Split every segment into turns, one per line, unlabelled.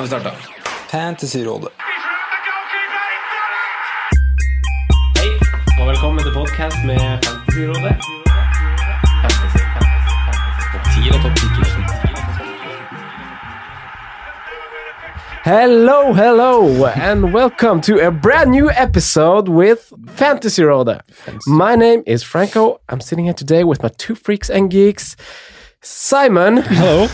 Nå har vi starta. Fantasyrådet.
Hei, og velkommen til podcast med Fantasyrådet. Fantasy, fantasy, fantasy. Topp 10 og topp 10
Hello, hello, and welcome to a brand new episode with Fantasy Road. My name is Franco. I'm sitting here today with my two freaks and geeks, Simon
Hello.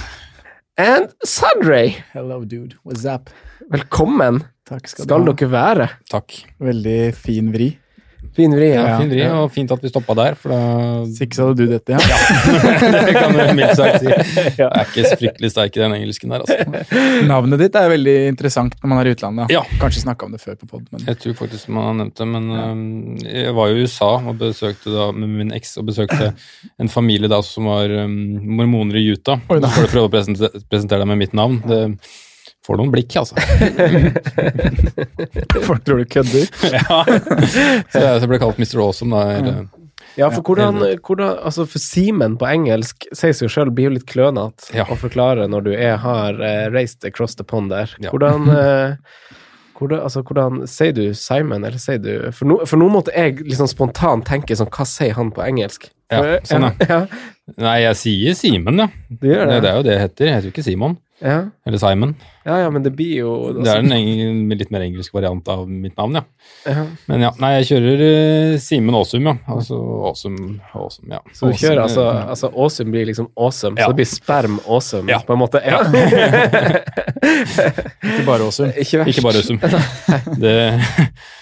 And Sandre.
Hello, dude. What's up?
Velkommen
Takk skal,
skal
du ha.
dere være.
Takk.
Veldig fin vri.
Fin vri, ja.
Ja.
Fin vri, og fint at vi stoppa der, for da
Hvis ikke så hadde du dette, ja.
Det kan du mildt sagt si. Jeg er ikke så fryktelig sterk i den engelsken der, altså.
Navnet ditt er veldig interessant når man er i utlandet.
Ja.
Kanskje snakka om det før på pod, men
Jeg tror faktisk man har nevnt det, men øhm, jeg var jo i USA og besøkte da med min eks og besøkte en familie da som var um, mormoner i Utah.
Oi, da.
Så får du prøve å presentere, presentere deg med mitt navn. Det får noen blikk, altså.
folk tror du kødder.
ja. Så jeg så ble kalt Mr. Awesome. Da, Mm.
Ja, for hvordan, hvordan Altså, for Simen på engelsk sier seg jo sjøl blir jo litt klønete
Ja.
å forklare når du er, har uh, raced across the pond der.
Ja.
Hvordan uh, hvordan, altså, hvordan Sier du Simon, eller sier du For nå, for nå måtte jeg liksom spontant tenke sånn Hva sier han på engelsk?
Ja, sånn,
ja.
Nei, jeg sier Simen, ja. Det,
det?
det er jo det jeg heter. Jeg heter jo ikke Simon.
Ja.
Eller Simon.
ja, ja, men det blir jo
Det er en eng litt mer engelsk variant av mitt navn, ja.
ja.
Men ja, nei, jeg kjører uh, Simen Aasum, ja. Altså Awesome, awesome ja.
Så du kjører altså,
Awesome,
altså Awesome blir liksom awesome,
Ja.
så det blir sperm awesome,
Ja.
på en måte? Ja.
Ikke bare Aasum.
Ikke verst.
Ikke bare Aasum. Det,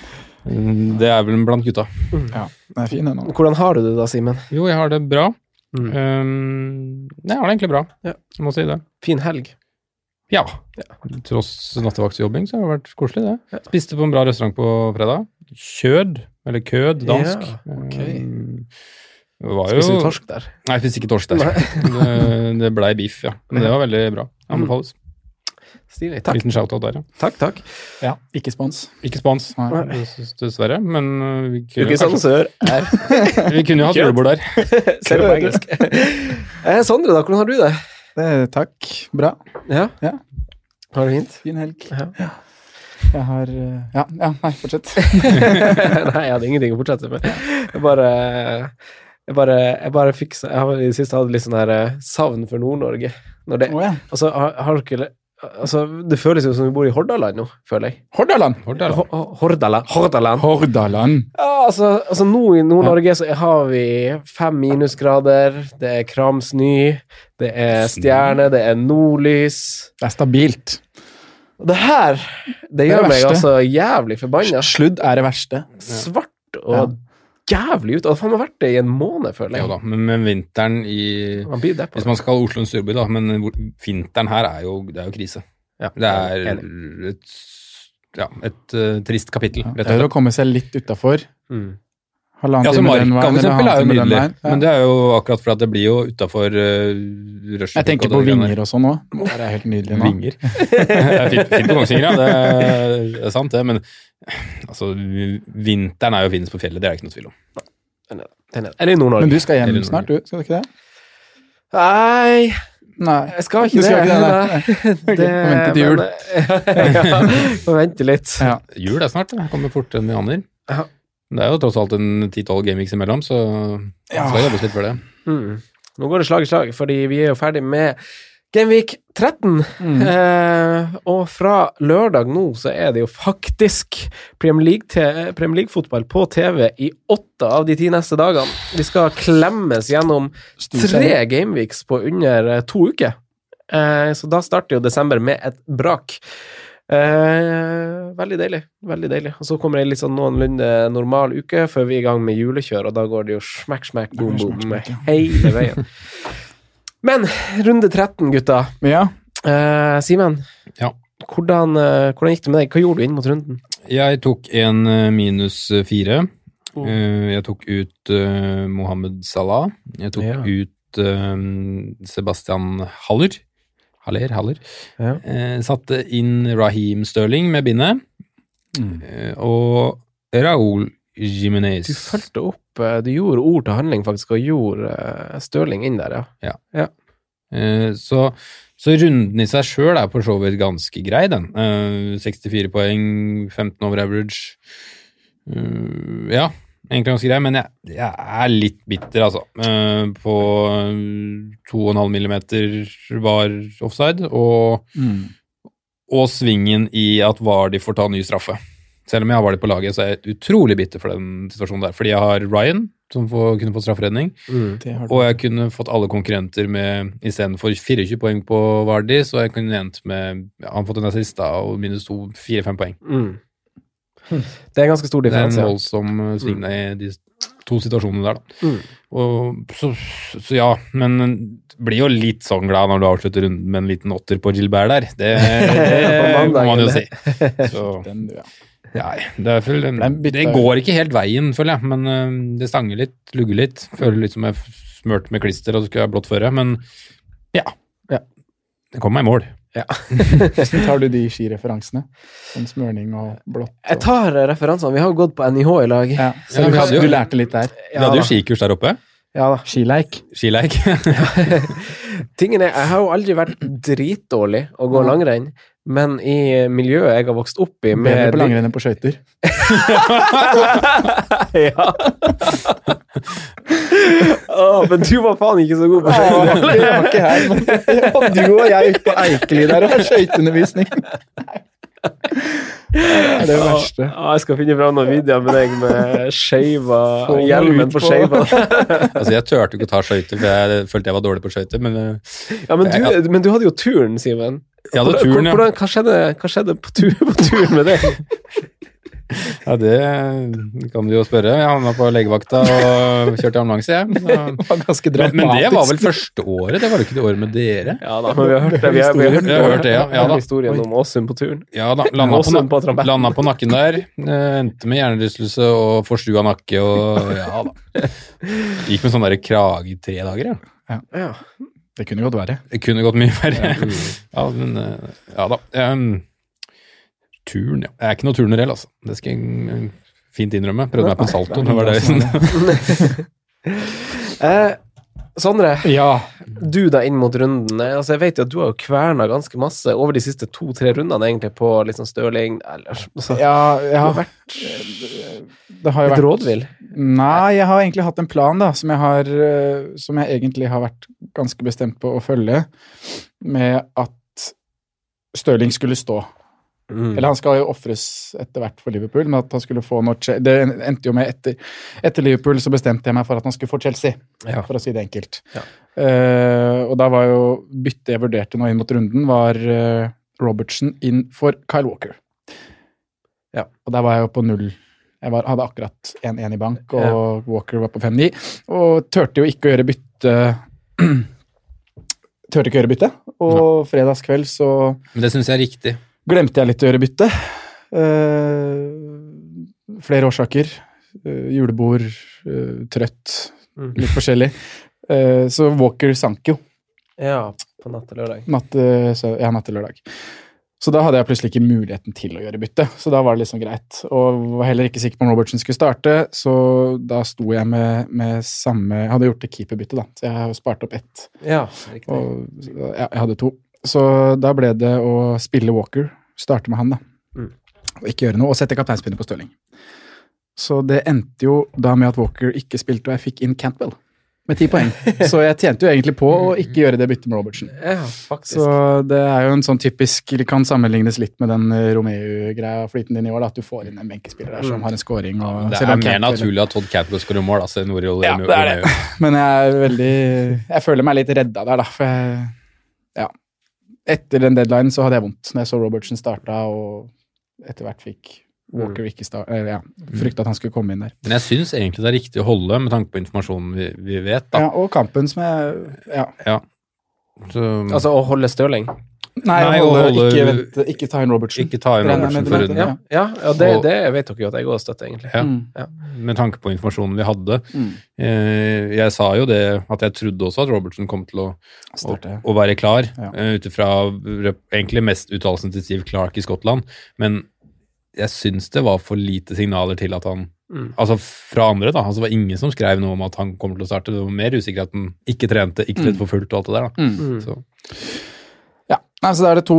det er vel blant gutta.
Ja, den er fin, den.
Hvordan har du det da, Simen?
Jo, jeg har det bra.
Mm.
Um, jeg har det egentlig bra,
Ja.
jeg må si det.
Fin helg.
Ja. Tross nattevaktjobbing, så har det vært koselig, det. Spiste på en bra restaurant på fredag. Kjød, eller kød, dansk.
Ja, okay.
Um, det
Spiser du torsk der?
Nei, jeg spiste ikke torsk der. det, det blei biff, ja. Men det var veldig bra. Anbefales.
Stilig. Takk.
Liten shout-out der, ja.
Takk, takk.
Ja, ikke spons.
Ikke spons,
Nei.
dessverre, men uh, vi kunne,
Ikke sånn sør er.
vi kunne jo hatt julebord der.
Ser du på engelsk. Eh, Sondre, da, hvordan har du det?
Det, takk. Bra.
Ja?
Ja.
Har du fint?
Fin helg.
Ja.
Jeg har eh, Ja, ja nei, fortsett.
Nei, jeg hadde ingenting å fortsette med. Jeg bare jeg bare, jeg bare fikk så- Jeg har i det siste hatt litt sånn her eh, savn for Nord-Norge. Når det
oh, ja.
Altså, har, har dere Altså, det føles jo som vi bor i Hordaland nå, føler jeg.
Hordaland.
Hordaland.
Ho- Ho- Hordaland. Hordaland.
Hordaland.
Ja, altså, altså nå i Nord-Norge så har vi fem minusgrader, det er kramsny, det er stjerne, det er nordlys.
Det er stabilt.
Og det her, det gjør
det
meg altså jævlig forbanna.
Sludd er det verste.
Svart og jævlig ut. Og det har vært det i en måned, føler
Ja
jeg.
da, men, men vinteren i
Man blir deppa.
Hvis man skal Oslo en storby, da, men vinteren her er jo, det er jo krise.
Ja,
Det er et, ja, et uh, trist kapittel,
Det er
og
å komme seg litt utafor.
Mm.
Halvannen
Ja, så
time den
Marka for eksempel er jo nydelig.
Ja.
men det er jo akkurat fordi det blir jo utafor uh, rushet.
Jeg tenker på vinger og sånn òg. Det er helt nydelig nå.
Vinger. det er fint, fint på Kongsvinger, ja. Det er, det er sant, det. Men altså, vinteren er jo finest på fjellet, det er det ikke noe tvil om.
Den er- den er- Eller i Nord-Norge.
Men du skal hjem snart, du? Skal du ikke det?
Nei,
Nei.
jeg skal ikke
Du skal
det.
ikke det, nei. Ok, vente til jul.
men- ja, må vente litt.
Ja.
Jul er snart, det kommer fortere enn vi aner.
Ja.
Det er jo tross alt en 10-12 gameweeks imellom, så det
Ja.
skal jobbes litt for det.
Mm. Nå går det slag i slag, fordi vi er jo ferdig med Gameweek 13.
Mm.
Eh, og fra lørdag nå så er det jo faktisk Premier League-fotball League-fotball på TV i åtte av de ti neste dagene. Vi skal klemmes gjennom tre gameweeks på under eh, to uker. Eh, så da starter jo desember med et brak. Eh, veldig deilig. Veldig deilig. Og så kommer det litt sånn noenlunde normal uke før vi er i gang med julekjør, og da går det jo smekk, smekk, boom, boom hele veien. Men runde 13, gutta.
Ja.
Uh, Simen,
Ja.
hvordan, uh, hvordan gikk det med deg? Hva gjorde du inn mot runden?
Jeg tok en eh, minus fire.
Mm.
Uh, Jeg tok ut Mohammed Salah. Jeg tok
Ja.
ut Sebastian Haller. Haller, Haller.
Ja.
Eh, satte inn Raheem Sterling med bindet.
Mm.
Og Raúl Jimenez.
Du fulgte opp eh, Du gjorde ord til handling, faktisk, og gjorde eh, Stirling inn der, ja.
Eh, så, så runden i seg sjøl er for så vidt ganske grei, den. Eh, 64 poeng, 15 over average. Ja, egentlig ganske grei, men jeg, jeg er litt bitter, altså. På eh, 2,5 millimeter var offside, og,
Mm.
og svingen i at Vardi får ta ny straffe. Selv om jeg har Vardi på laget, så er jeg utrolig bitter for den situasjonen der. Fordi jeg har Ryan, som får, kunne fått strafferedning.
Mm.
Det.
Og jeg kunne fått alle konkurrenter med istedenfor 24 poeng på Vardi, så jeg kunne endt med ja, Han fått en assist da, og minus to, fire-fem poeng.
Mm. Det er en ganske stor
Det er en
differanse. ja.
voldsom sving i de to situasjonene der, da.
Mm.
Og, så, så ja, men blir jo litt sånn glad når du avslutter runden med en liten åtter på Gilbert der. Det, det må man jo si. Så
Den, ja.
Ja, det, er
en bitte-
det går ikke helt veien, føler jeg, men uh, det stanger litt, lugger litt. Føler litt som jeg er smurt med klister og skulle ha blått føre, men ja.
Ja.
Det kommer meg i mål.
Hvordan tar du de skireferansene? Sånn smørning og blått?
Jeg tar eh, referansene. Vi har jo gått på NIH i lag.
Ja, så
Ja,
du,
vi hadde jo-
du lærte litt der.
Vi hadde jo skikurs der oppe.
Ja da.
Skileik.
Skileik.
Tingen er, jeg har jo aldri vært dritdårlig å gå langrenn, men i miljøet jeg har vokst opp i med
Bedre på langrenn enn på skøyter.
ja. oh, men du var faen ikke så god på skøyter.
Jeg var ikke her, men ja, du og jeg ute på Eikeli der og har skøyteundervisning. Det er det verste.
Ja, jeg skal finne fram noen videoer med deg med skeiva Hjelmen på
på-
skeiva.
altså, jeg turte ikke å ta skøyter, for jeg følte jeg var dårlig på skøyter, men uh,
Ja, men du, men du hadde jo turen, Simen.
Jeg hadde
Hvordan-
turen, ja.
hvordan- Hva skjedde, hva skjedde på, tur, på turen med deg?
ja. Det kan du jo spørre. Jeg havna på legevakta og kjørte ambulanse, jeg.
Det
Så- Men, men det var vel første året? Det var jo ikke det året med dere?
Ja da, men vi har hørt det. Vi har, vi har hørt,
Vi har hørt det, ja. Ja da.
historien om Åsund på turen.
Ja da, landa på, landa på nakken der. eh, Endte med hjernerystelse og forstua nakke og ja da. Gikk med sånn derre krage i tre dager, ja.
Ja.
Det kunne godt være.
Det kunne gått mye verre. Ja, men eh, ja da. Um, turn, ja. Jeg er ikke noe turnerell, altså. Det skal jeg fint innrømme. Prøvde meg på en salto. Det var det.
Eh, Sondre,
Ja.
du da inn mot runden. Eh, Altså, jeg vet jo at du har jo kverna ganske masse over de siste to-tre rundene egentlig på liksom Støling Stirling eller, altså,
ja, jeg
har vært
Det har jo vært
rådvill.
Nei, jeg har egentlig hatt en plan da, som jeg, har, eh, som jeg egentlig har vært ganske bestemt på å følge, med at Stirling skulle stå.
Mm.
Eller han skal jo ofres etter hvert for Liverpool, men at han skulle få noe Det endte jo med etter, etter Liverpool så bestemte jeg meg for at han skulle få Chelsea,
Ja.
for å si det enkelt.
Ja.
Uh, og da var jo byttet jeg vurderte nå inn mot runden, var uh, Robertson inn for Kyle Walker.
Ja.
Og der var jeg jo på null. Jeg var, hadde akkurat 1-1 i bank, og Walker var på 5-9. Og turte jo ikke å gjøre bytte Turte ikke å gjøre bytte. Og fredagskveld så
Men det syns jeg er riktig.
Glemte jeg litt å gjøre bytte. Uh, flere årsaker. Uh, julebord, uh, trøtt,
Mm.
litt forskjellig. Så Walker sank jo
Ja, på natt til lørdag.
natt, så, ja, natt til lørdag. Så da hadde jeg plutselig ikke muligheten til å gjøre bytte. Så da var det liksom greit. Og var heller ikke sikker på om Robertsen skulle starte, så da sto jeg med, med samme Jeg hadde gjort det keeperbytte, da, så jeg har spart opp ett.
Ja, riktig.
Og, ja, jeg hadde to. Så da ble det å spille Walker, starte med han, da.
Mm.
Og ikke gjøre noe, og sette kapteinspinnet på Stirling. Så det endte jo da med at Walker ikke spilte, og jeg fikk inn Cantwell. med ti poeng. Så jeg tjente jo egentlig på å ikke gjøre det byttet med Robertsen.
Ja, faktisk.
Så det er jo en sånn typisk Det kan sammenlignes litt med den eh, Romeo-greia flyten din i år, da, at du får inn en benkespiller der som har en scoring. Og,
Det er mer naturlig at Todd Cantwell skårer mål, altså, enn Oriol
Ja, det er det. Men jeg er veldig Jeg føler meg litt redda der, da. For jeg. Etter den deadline så hadde jeg vondt når jeg så Robertsen starta, og etter hvert fikk Walker ikke sta eller, ja, frykta at han skulle komme inn der.
Men jeg syns egentlig det er riktig å holde, med tanke på informasjonen vi, vi vet. da.
Ja, og kampen som jeg Ja.
Ja. Så,
Altså å holde Stirling?
Nei,
Nei,
holde,
holde-
ikke, vent, ikke ta inn Robertsen.
ikke ta inn Robertsen
med
for
det,
runden.
ja.
Ja, ja det, det vet dere jo at jeg òg støtter, egentlig.
Ja.
Mm.
Ja.
Med tanke på informasjonen vi hadde.
Mm.
Eh, jeg sa jo det at jeg trodde også at Robertsen kom til å, å, å være klar,
Ja.
eh, ut ifra egentlig mest uttalelsen til Steve Clark i Skottland. Men jeg syns det var for lite signaler til at han
Mm.
Altså fra andre, da. Altså, det var ingen som skrev noe om at han kommer til å starte. Det var mer usikker at han ikke trente, ikke trente for fullt og alt det der. da.
Mm.
Mm.
Så,
Nei, så da er det to,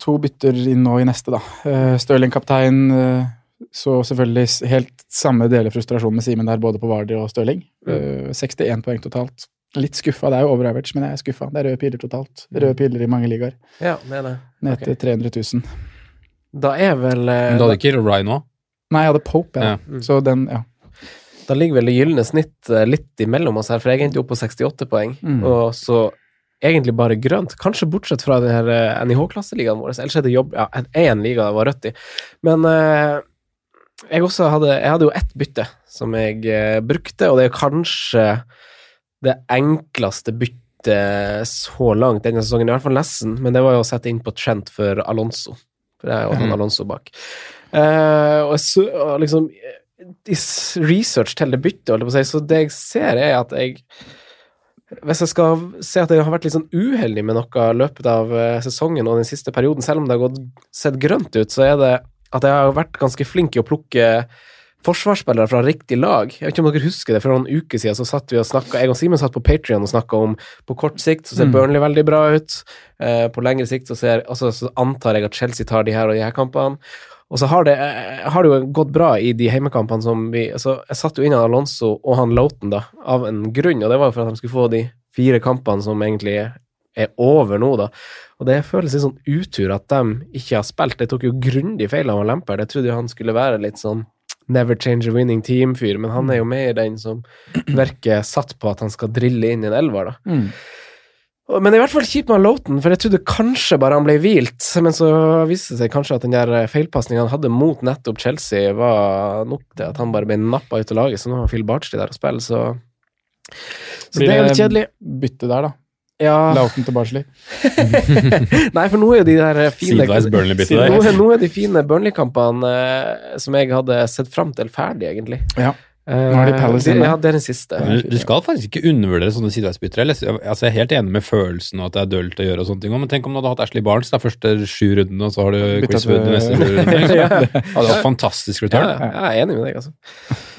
to bytter inn nå i neste, da. Uh, Stirling kaptein, eh, så selvfølgelig helt samme deler frustrasjon med Simen der, både på Vardy og Stirling. Eh, 61 poeng totalt. Litt skuffa, det er jo over average, men jeg er skuffa. Det er røde piler totalt. Røde piler i mange ligaer.
Ja, det er det.
Ned
til
til 300 000.
Da er vel
men du hadde ikke Ryan òg?
Nei, jeg hadde Pope, ja.
Ja.
Mm.
Så den, ja.
Da ligger vel det gylne snitt litt imellom oss her, for jeg endte opp på 68 poeng.
Mm.
Og så egentlig bare grønt, kanskje bortsett fra den her eh, NIH-klasseligaen vår. Ellers er det jobb Ja, én liga det var rødt i. Men eh, jeg også hadde Jeg hadde jo ett bytte som jeg eh, brukte, og det er kanskje det enkleste byttet så langt denne sesongen, i hvert fall nesten, men det var jo å sette inn på Trent for Alonso. For det er jo han
Mm.
Alonso bak. Eh, og, så, og liksom i research til det byttet, holdt jeg på å si, så det jeg ser, er at jeg Hvis jeg skal se at jeg har vært litt sånn uheldig med noe i løpet av eh, sesongen og den siste perioden, selv om det har gått, sett grønt ut, så er det at jeg har vært ganske flink i å plukke forsvarsspillere fra riktig lag. Jeg vet ikke om dere husker det, for noen uker siden så satt vi og snakka Jeg og Simen satt på Patrion og snakka om på kort sikt så ser
Mm.
Burnley veldig bra ut. Eh, på lengre sikt så, ser, altså, så antar jeg at Chelsea tar de her og de her kampene. Og så har det, eh, har det jo gått bra i de heimekampene som vi altså, Jeg satte jo inn Alonso og han Loughton da, av en grunn, og det var jo for at de skulle få de fire kampene som egentlig er, er over nå, da. Og det føles litt sånn utur at de ikke har spilt. det tok jo grundig feil av Lemper. Jeg trodde jo han skulle være litt sånn never change a winning team-fyr, men han er jo mer den som virker satt på at han skal drille inn i en elver, da.
Mm.
Men i hvert fall kjipt med Loughton, for jeg trodde kanskje bare han ble hvilt, men så viste det seg kanskje at den der feilpasningen han hadde mot nettopp Chelsea, var nok til at han bare ble nappa ut av laget, så nå har Phil Bartsley der og spiller, så Så
Blir
det er jo litt kjedelig.
Bytte der, da.
Ja
Loughton til Barsley.
Nei, for nå er jo de der fine
Burnley-bytte der.
Nå, er- er de fine Burnley-kampene eh, som jeg hadde sett fram til, ferdig, egentlig.
Ja.
Eh,
Nå er de Palace inne.
Ja, det er den siste.
Du, du skal faktisk ikke undervurdere sånne sideveisbyttere. Altså, jeg er helt enig med følelsen og at det er dølt å gjøre, og sånne ting, men tenk om du hadde hatt Ashley Barnes de første sju rundene, og så har du Chris Wood de neste sju rundene. Liksom.
Ja.
Det hadde vært fantastisk return.
ja, jeg er enig med deg, altså.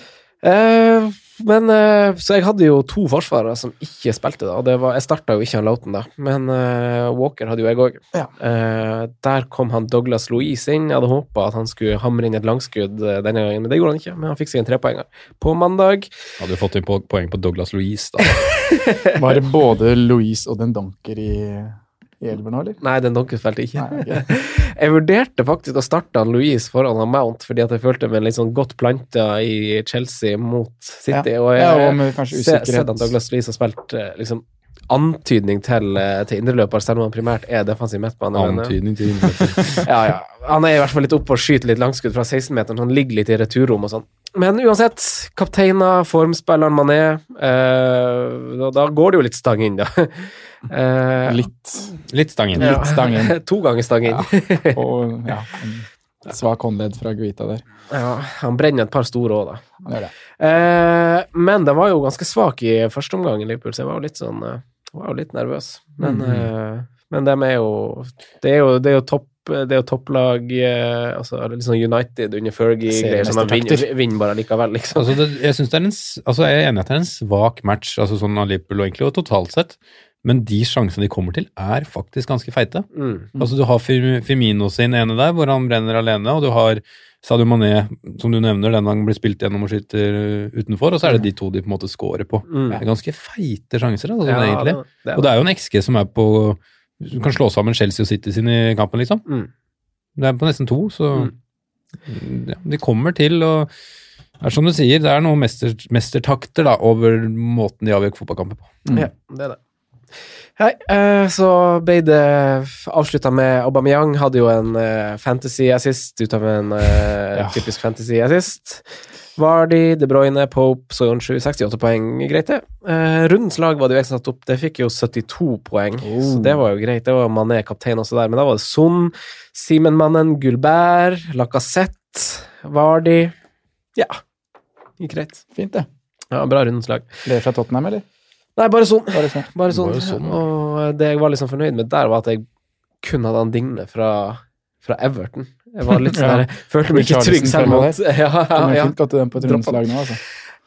Eh, men eh, Så jeg hadde jo to forsvarere som ikke spilte, da. Og det var, jeg starta jo ikke han Loughton, da, men uh, Walker hadde jo jeg òg.
Ja.
der kom han Douglas Louise inn. Jeg hadde håpa at han skulle hamre inn et langskudd denne gangen, men det gjorde han ikke. Men han fikk seg en trepoenger på mandag.
Hadde du fått inn poeng på Douglas Louise, da.
Var det både Louise og den Donker i, i elver nå, eller?
Nei, den Donken spilte ikke.
Nei, okay.
Jeg vurderte faktisk å starte han Louise foran han Mount, fordi at jeg følte meg litt sånn godt planta i Chelsea mot City.
Ja.
Og jeg
Ja,
se-
usikkerhet.
sett at Douglas Louise har spilt eh, liksom antydning til, eh, til indreløper, selv om han primært er defensiv midtbane.
Antydning til indreløper.
ja, ja. Han er i hvert fall litt oppe og skyter litt langskudd fra 16-meteren, så han ligger litt i returrom og sånn. Men uansett, kapteiner, formspilleren man er, eh, da, da går det jo litt stang inn, da. Eh,
Litt,
Litt stang inn.
ja.
litt stang inn.
to ganger stang inn.
Og ja, svak håndledd fra Guita der.
Ja, han brenner et par store òg, da.
Han gjør det.
Eh, men den var jo ganske svak i første omgang i Liverpool, så jeg var jo litt sånn eh, var jo litt nervøs. Men,
mm.
eh, men dem er jo Det er jo, det er jo topp det er jo topplag eh, altså liksom United under Fergie-greier, som vinner, vinner bare likevel, liksom.
Altså, det, jeg, synes det er en, altså, jeg er enig i at det er en svak match, altså sånn av Liverpool og egentlig, og totalt sett. Men de sjansene de kommer til, er faktisk ganske feite.
Mm.
Altså, du har Firmino sin ene der, hvor han brenner alene, og du har Sadio Mané, som du nevner, den han blir spilt gjennom og skyter uh, utenfor, og så er det de to de på en måte scorer på.
Mm.
Det er ganske feite sjanser, altså,
Ja,
egentlig.
det- det
og det er jo en XG som er på Du kan slå sammen Chelsea og City sin i kampen, liksom.
Mm.
Det er på nesten to, så
Mm.
ja, de kommer til, og det er som du sier, det er noen mester, mestertakter da, over måten de avgjør fotballkamper på.
Ja, det er det. Hei, eh, så ble det avslutta med Aubameyang hadde jo en eh, fantasy-assist ut av en eh,
Ja.
typisk fantasy-assist. Vardy, De Bruyne, Pope, Soyonchu, 68 poeng. Greit, det. Rundens lag var det jo jeg som satte opp, det fikk jo 72 poeng, så det var jo greit. Det var Mané kaptein også der, men da var det Son, Simenmannen, Gulbert, Lacassette, Vardy Ja, gikk greit.
Fint, det.
Ja, bra rundens lag.
Ler fra Tottenham, eller?
Nei, bare sånn.
Bare sånn.
Bare sånn.
Bare sånn.
Og det jeg var liksom fornøyd med der, var at jeg kun hadde han Digne fra, fra Everton. Jeg var litt sånn
Ja.
der, følte meg ikke trygg selv
om
ja, ja, ja.
fint gått til den på et
Dropp
nå, altså.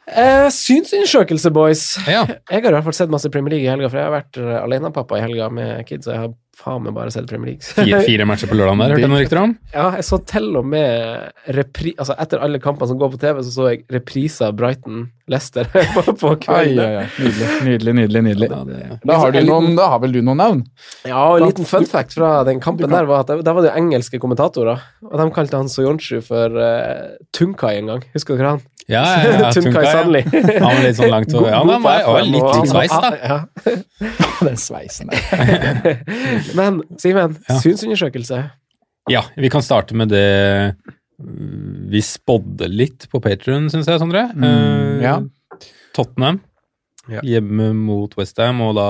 Eh, Synsundersøkelse, boys.
Ja.
Jeg har i hvert fall sett masse Premier League i helga, for jeg har vært uh, alenepappa i helga med kids, og jeg har faen meg bare sett Premier League.
Fire, fire matcher på lørdagen der, hørte jeg noen rykter om?
Ja, jeg så til og med repri... Altså, etter alle kampene som går på TV, så så jeg reprise av Brighton-Lester på, på kvelden.
ai, ai. Nydelig, nydelig, nydelig. nydelig.
Ja, det,
Da har, du noen, da har vel du noen navn?
Ja, og en liten fun fact fra den kampen der var at der var det jo engelske kommentatorer, og de kalte han Soyonchu for uh, Tunkai en gang. Husker dere han?
ja, ja, ja,
Tunkai
Tunkai, Han var litt sånn langt over. Ja, men han litt lik sveis, da.
Ja.
Den sveisen der.
Men Simen,
Ja.
synsundersøkelse.
Ja, vi kan starte med det mm, vi spådde litt på Patrion, syns jeg, Sondre.
Mm,
Eh,
ja.
Tottenham
Ja.
hjemme mot Westham, og da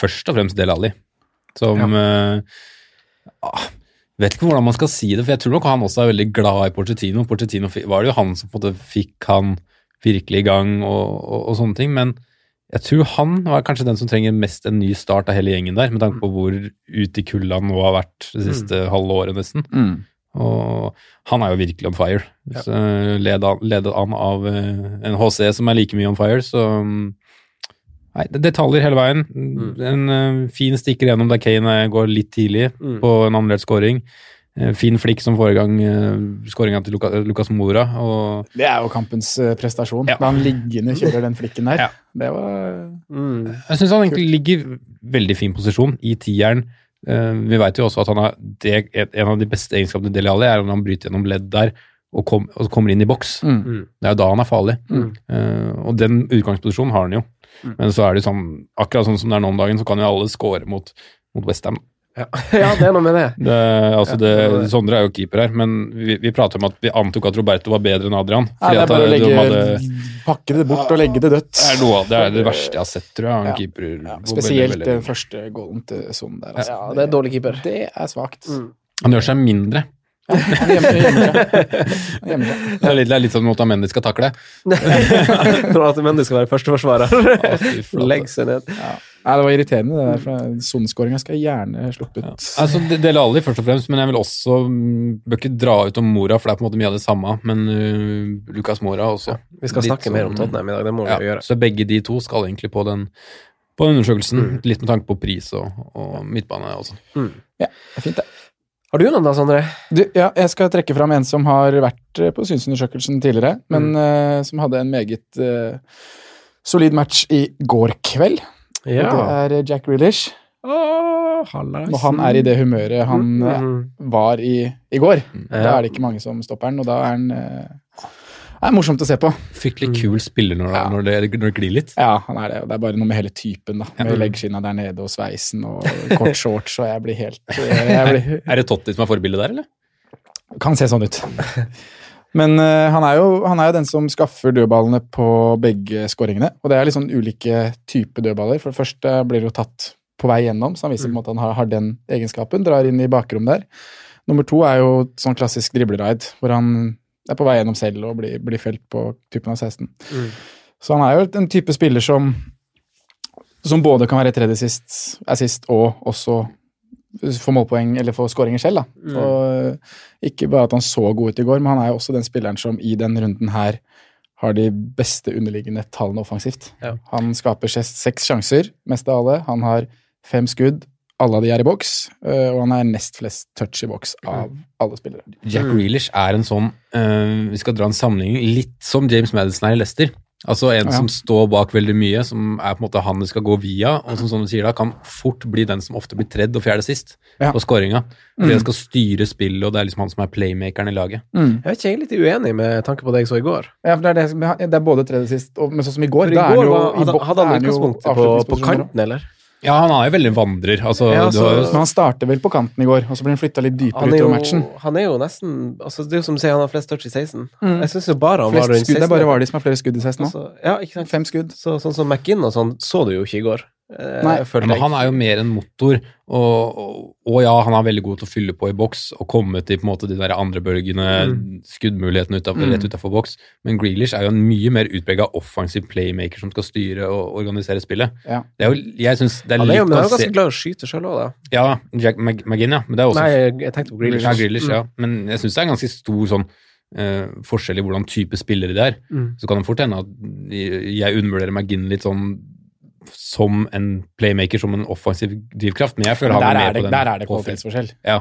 først og fremst Del Alli, som ja. uh, Vet ikke hvordan man skal si det, for jeg tror nok han også er veldig glad i Porcetino. Porcetino var det jo han som på en måte fikk han virkelig i gang og, og, og sånne ting, men jeg tror han var kanskje den som trenger mest en ny start av hele gjengen der, med tanke på hvor ute i kulda han nå har vært det siste halve året, nesten.
Mm.
Og han er jo virkelig on fire. Så, ledet, an- av eh, en HC som er like mye on fire, så mm, Nei, det detaljer hele veien. En eh, fin stikker gjennom der Kane går litt tidlig
Mm.
på en annerledes scoring. Eh, fin flikk som forrige gang, uh, skåringa til Luka, Lucas Mora. Og
Det er jo kampens eh, prestasjon.
Ja.
Da han liggende kjører den flikken der.
Ja.
Det var
Mm.
jeg syns han egentlig ligger i veldig fin posisjon i tieren. Eh, vi veit jo også at han har det, en av de beste egenskapene til Dele Alli er når han bryter gjennom ledd der og, kom, og kommer inn i boks.
Mm.
Det er jo da han er farlig.
Mm.
Eh, og den utgangsposisjonen har han jo. Men så er det sånn, akkurat sånn som det er nå om dagen, så kan jo alle score mot, mot Westham.
Ja. ja, det er noe med det.
Det, altså det. Sondre er jo keeper her, men vi, vi prater om at vi antok at Roberto var bedre enn Adrian.
Nei, det er
at
bare å
de
legge,
hadde-
pakke det bort og legge det dødt.
det er noe det, er det verste jeg har sett, tror jeg.
Ja.
keeper.
Ja, spesielt den første goalen til Son der. Altså.
Ja, det er dårlig keeper.
Det er svakt.
Mm.
Han gjør seg mindre.
Han gjemmer seg.
Det er litt, det er litt sånn at Mendy skal takle.
Når at Mendy skal være førsteforsvarer. Legg seg ned.
Nei, det var irriterende, det der. for skal jeg gjerne sluppet.
Altså, det Dele Alli først og fremst, men jeg vil også mm, Bør ikke dra ut om Mora, for det er på en måte mye av det samme. Men uh, Lukas Mora også.
Vi skal
Litt
snakke mer om
sånn-
Tottenham i dag, det må vi
Ja,
gjøre.
så begge de to skal egentlig på den, på undersøkelsen.
Mm.
Litt med tanke på pris og, og midtbane også.
Det er fint, det.
Har du noen da, Sondre?
Ja, jeg skal trekke fram en som har vært eh, på synsundersøkelsen tidligere, men eh, som hadde en meget uh, solid match i går kveld. Og Det er Jack Grealish.
Oh.
Når han er i det humøret han
Mhm.
var i i går, da er det ikke mange som stopper han, og da er han eh, er morsomt å se på.
Fryktelig kul spiller når,
Ja.
når, det, når det glir litt.
Ja, han er det. Det er bare noe med hele typen, da. Med
Ja.
leggskinna der nede og sveisen og kort shorts, og jeg blir helt jeg blir,
Er det Totti som er forbildet der, eller?
Kan se sånn ut. Men uh, han, er jo, han er jo den som skaffer dødballene på begge skåringene. Og det er litt sånn ulike typer dødballer. For det første blir det jo tatt på vei gjennom, så han viser på en måte at han har, har den egenskapen. Drar inn i bakrom der. Nummer to er jo sånn klassisk dribleraid, hvor han er på vei gjennom selv og blir, blir felt på tuppen av 16.
Mm.
Så han er jo en type spiller som som både kan være tredje sist, assist og også få målpoeng eller få skåringer selv. da. Og ikke bare at han så god ut i går, men han er jo også den spilleren som i den runden her har de beste underliggende tallene offensivt.
Ja.
Han skaper seks sjanser, mest av alle. Han har fem skudd, alle av de er i boks, eh, og han er nest flest touch i boks av alle spillere.
Jack Reelish er en sånn eh, Vi skal dra en sammenligning litt som James Madison er i Leicester. Altså en
Ja.
som står bak veldig mye, som er på en måte han det skal gå via, og som, som du sier da, kan fort bli den som ofte blir tredd og fjerde sist
Ja.
på scoringa. Fordi
Mm.
han skal styre spillet, og det er liksom han som er playmakeren i laget.
Mm.
Jeg vet ikke, jeg er litt uenig med tanke på det jeg så i går.
Ja, for det er, det, det er både tredje sist, og, men sånn som i går,
For i
er
går
jo i
hadde, hadde han utgangspunktet på, på kanten, eller?
Ja, han er jo veldig vandrer. Altså,
Ja,
altså, har
Men han starter vel på kanten i går, og så blir han flytta litt dypere
er,
utover matchen.
han er jo nesten altså Det er jo som du sier, han har flest touch i 16.
Mm.
Jeg syns jo bare han var rundt 16.
Det er bare Vardi som har flere skudd i 16 nå.
Altså, ja, ikke sant?
Fem skudd.
Så, sånn som McInn og sånn så du jo ikke i går. Eh,
Nei.
Ja,
følte
men
jeg.
han er jo mer en motor, og, og, og ja, han er veldig god til å fylle på i boks og komme til på en måte de der andrebølgene,
Mm.
skuddmulighetene utenfor,
Mm.
rett utafor boks. Men Grealish er jo en mye mer utprega offensiv playmaker som skal styre og organisere spillet.
Ja.
Det er jo, jeg synes det er
er jo,
litt
men han er
jo
ganske glad i å skyte sjøl òg, da.
Ja, Jack Mag McGinn, ja. Men det er også
Nei, jeg, jeg tenkte på Grealish.
Ja, Grealish,
Mm.
ja. Men jeg syns det er en ganske stor sånn Uh, forskjell i hvordan type spillere de er.
Mm.
Så kan det fort hende at jeg undervurderer McGinn litt sånn som en playmaker, som en offensiv drivkraft, men jeg føler
Men
han er
er
med
det,
på den.
der er det kvalitetsforskjell.
Ja.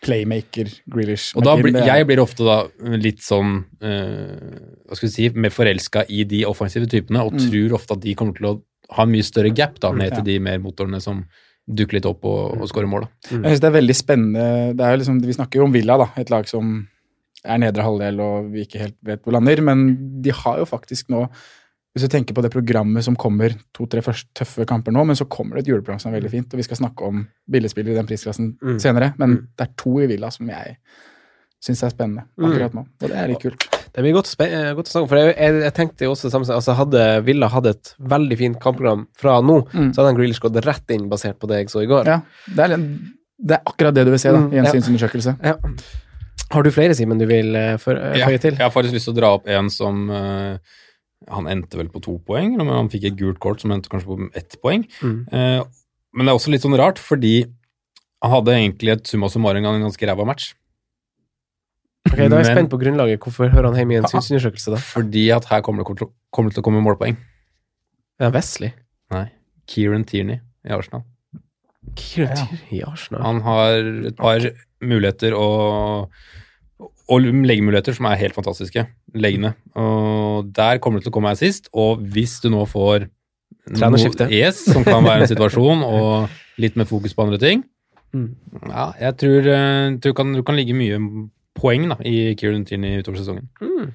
Playmaker, Grealish
Og da blir, jeg blir ofte da litt sånn uh, Hva skal vi si mer forelska i de offensive typene, og
Mm.
tror ofte at de kommer til å ha en mye større gap da, ned
Ja.
til de mer motorene som dukker litt opp og, og skårer mål. Da.
Jeg synes det er veldig spennende. Det er jo liksom, vi snakker jo om Villa, da, et lag som er nedre halvdel og vi ikke helt vet hvor lander, men de har jo faktisk nå Hvis du tenker på det programmet som kommer, to-tre først tøffe kamper nå, men så kommer det et juleprogram som er veldig fint, og vi skal snakke om billigspillere i den prisklassen
Mm.
senere, men
Mm.
det er to i Villa som jeg syns er spennende akkurat nå, og det er litt kult.
Det blir godt eh, godt å snakke om, for jeg, jeg, jeg tenkte jo også det samme altså Hadde Villa hatt et veldig fint kampprogram fra nå,
Mm.
så hadde han Grealish gått rett inn basert på det jeg så i går.
Ja, det er, det er akkurat det du vil se da,
Mm,
i en
ja.
synsundersøkelse.
Ja. Har du flere, Simen, du vil uh, føye
Ja,
til?
jeg har faktisk lyst til å dra opp en som eh, Han endte vel på to poeng, men han fikk et gult kort som endte kanskje på ett poeng.
Mm.
Eh, men det er også litt sånn rart, fordi han hadde egentlig et summa summarum en ganske ræva match.
Ok, Da er jeg
Men-
spent på grunnlaget. Hvorfor hører han hjemme i en synsundersøkelse, da?
Fordi at her kommer det kommer det til å komme målpoeng.
Ja, Wesley.
Nei. Kieran Tierney i Arsenal.
Kieran
Ja.
Tierney i Arsenal.
Han har et par muligheter og, og leggemuligheter som er helt fantastiske. Leggene. Og der kommer det til å komme her sist. Og hvis du nå får
Trenerskifte.
noe ES, som kan være en situasjon, og litt mer fokus på andre ting
Mm.
Ja, jeg tror, eh, tror kan, du kan ligge mye poeng da, i Kieran Tierney utover sesongen.
Mm.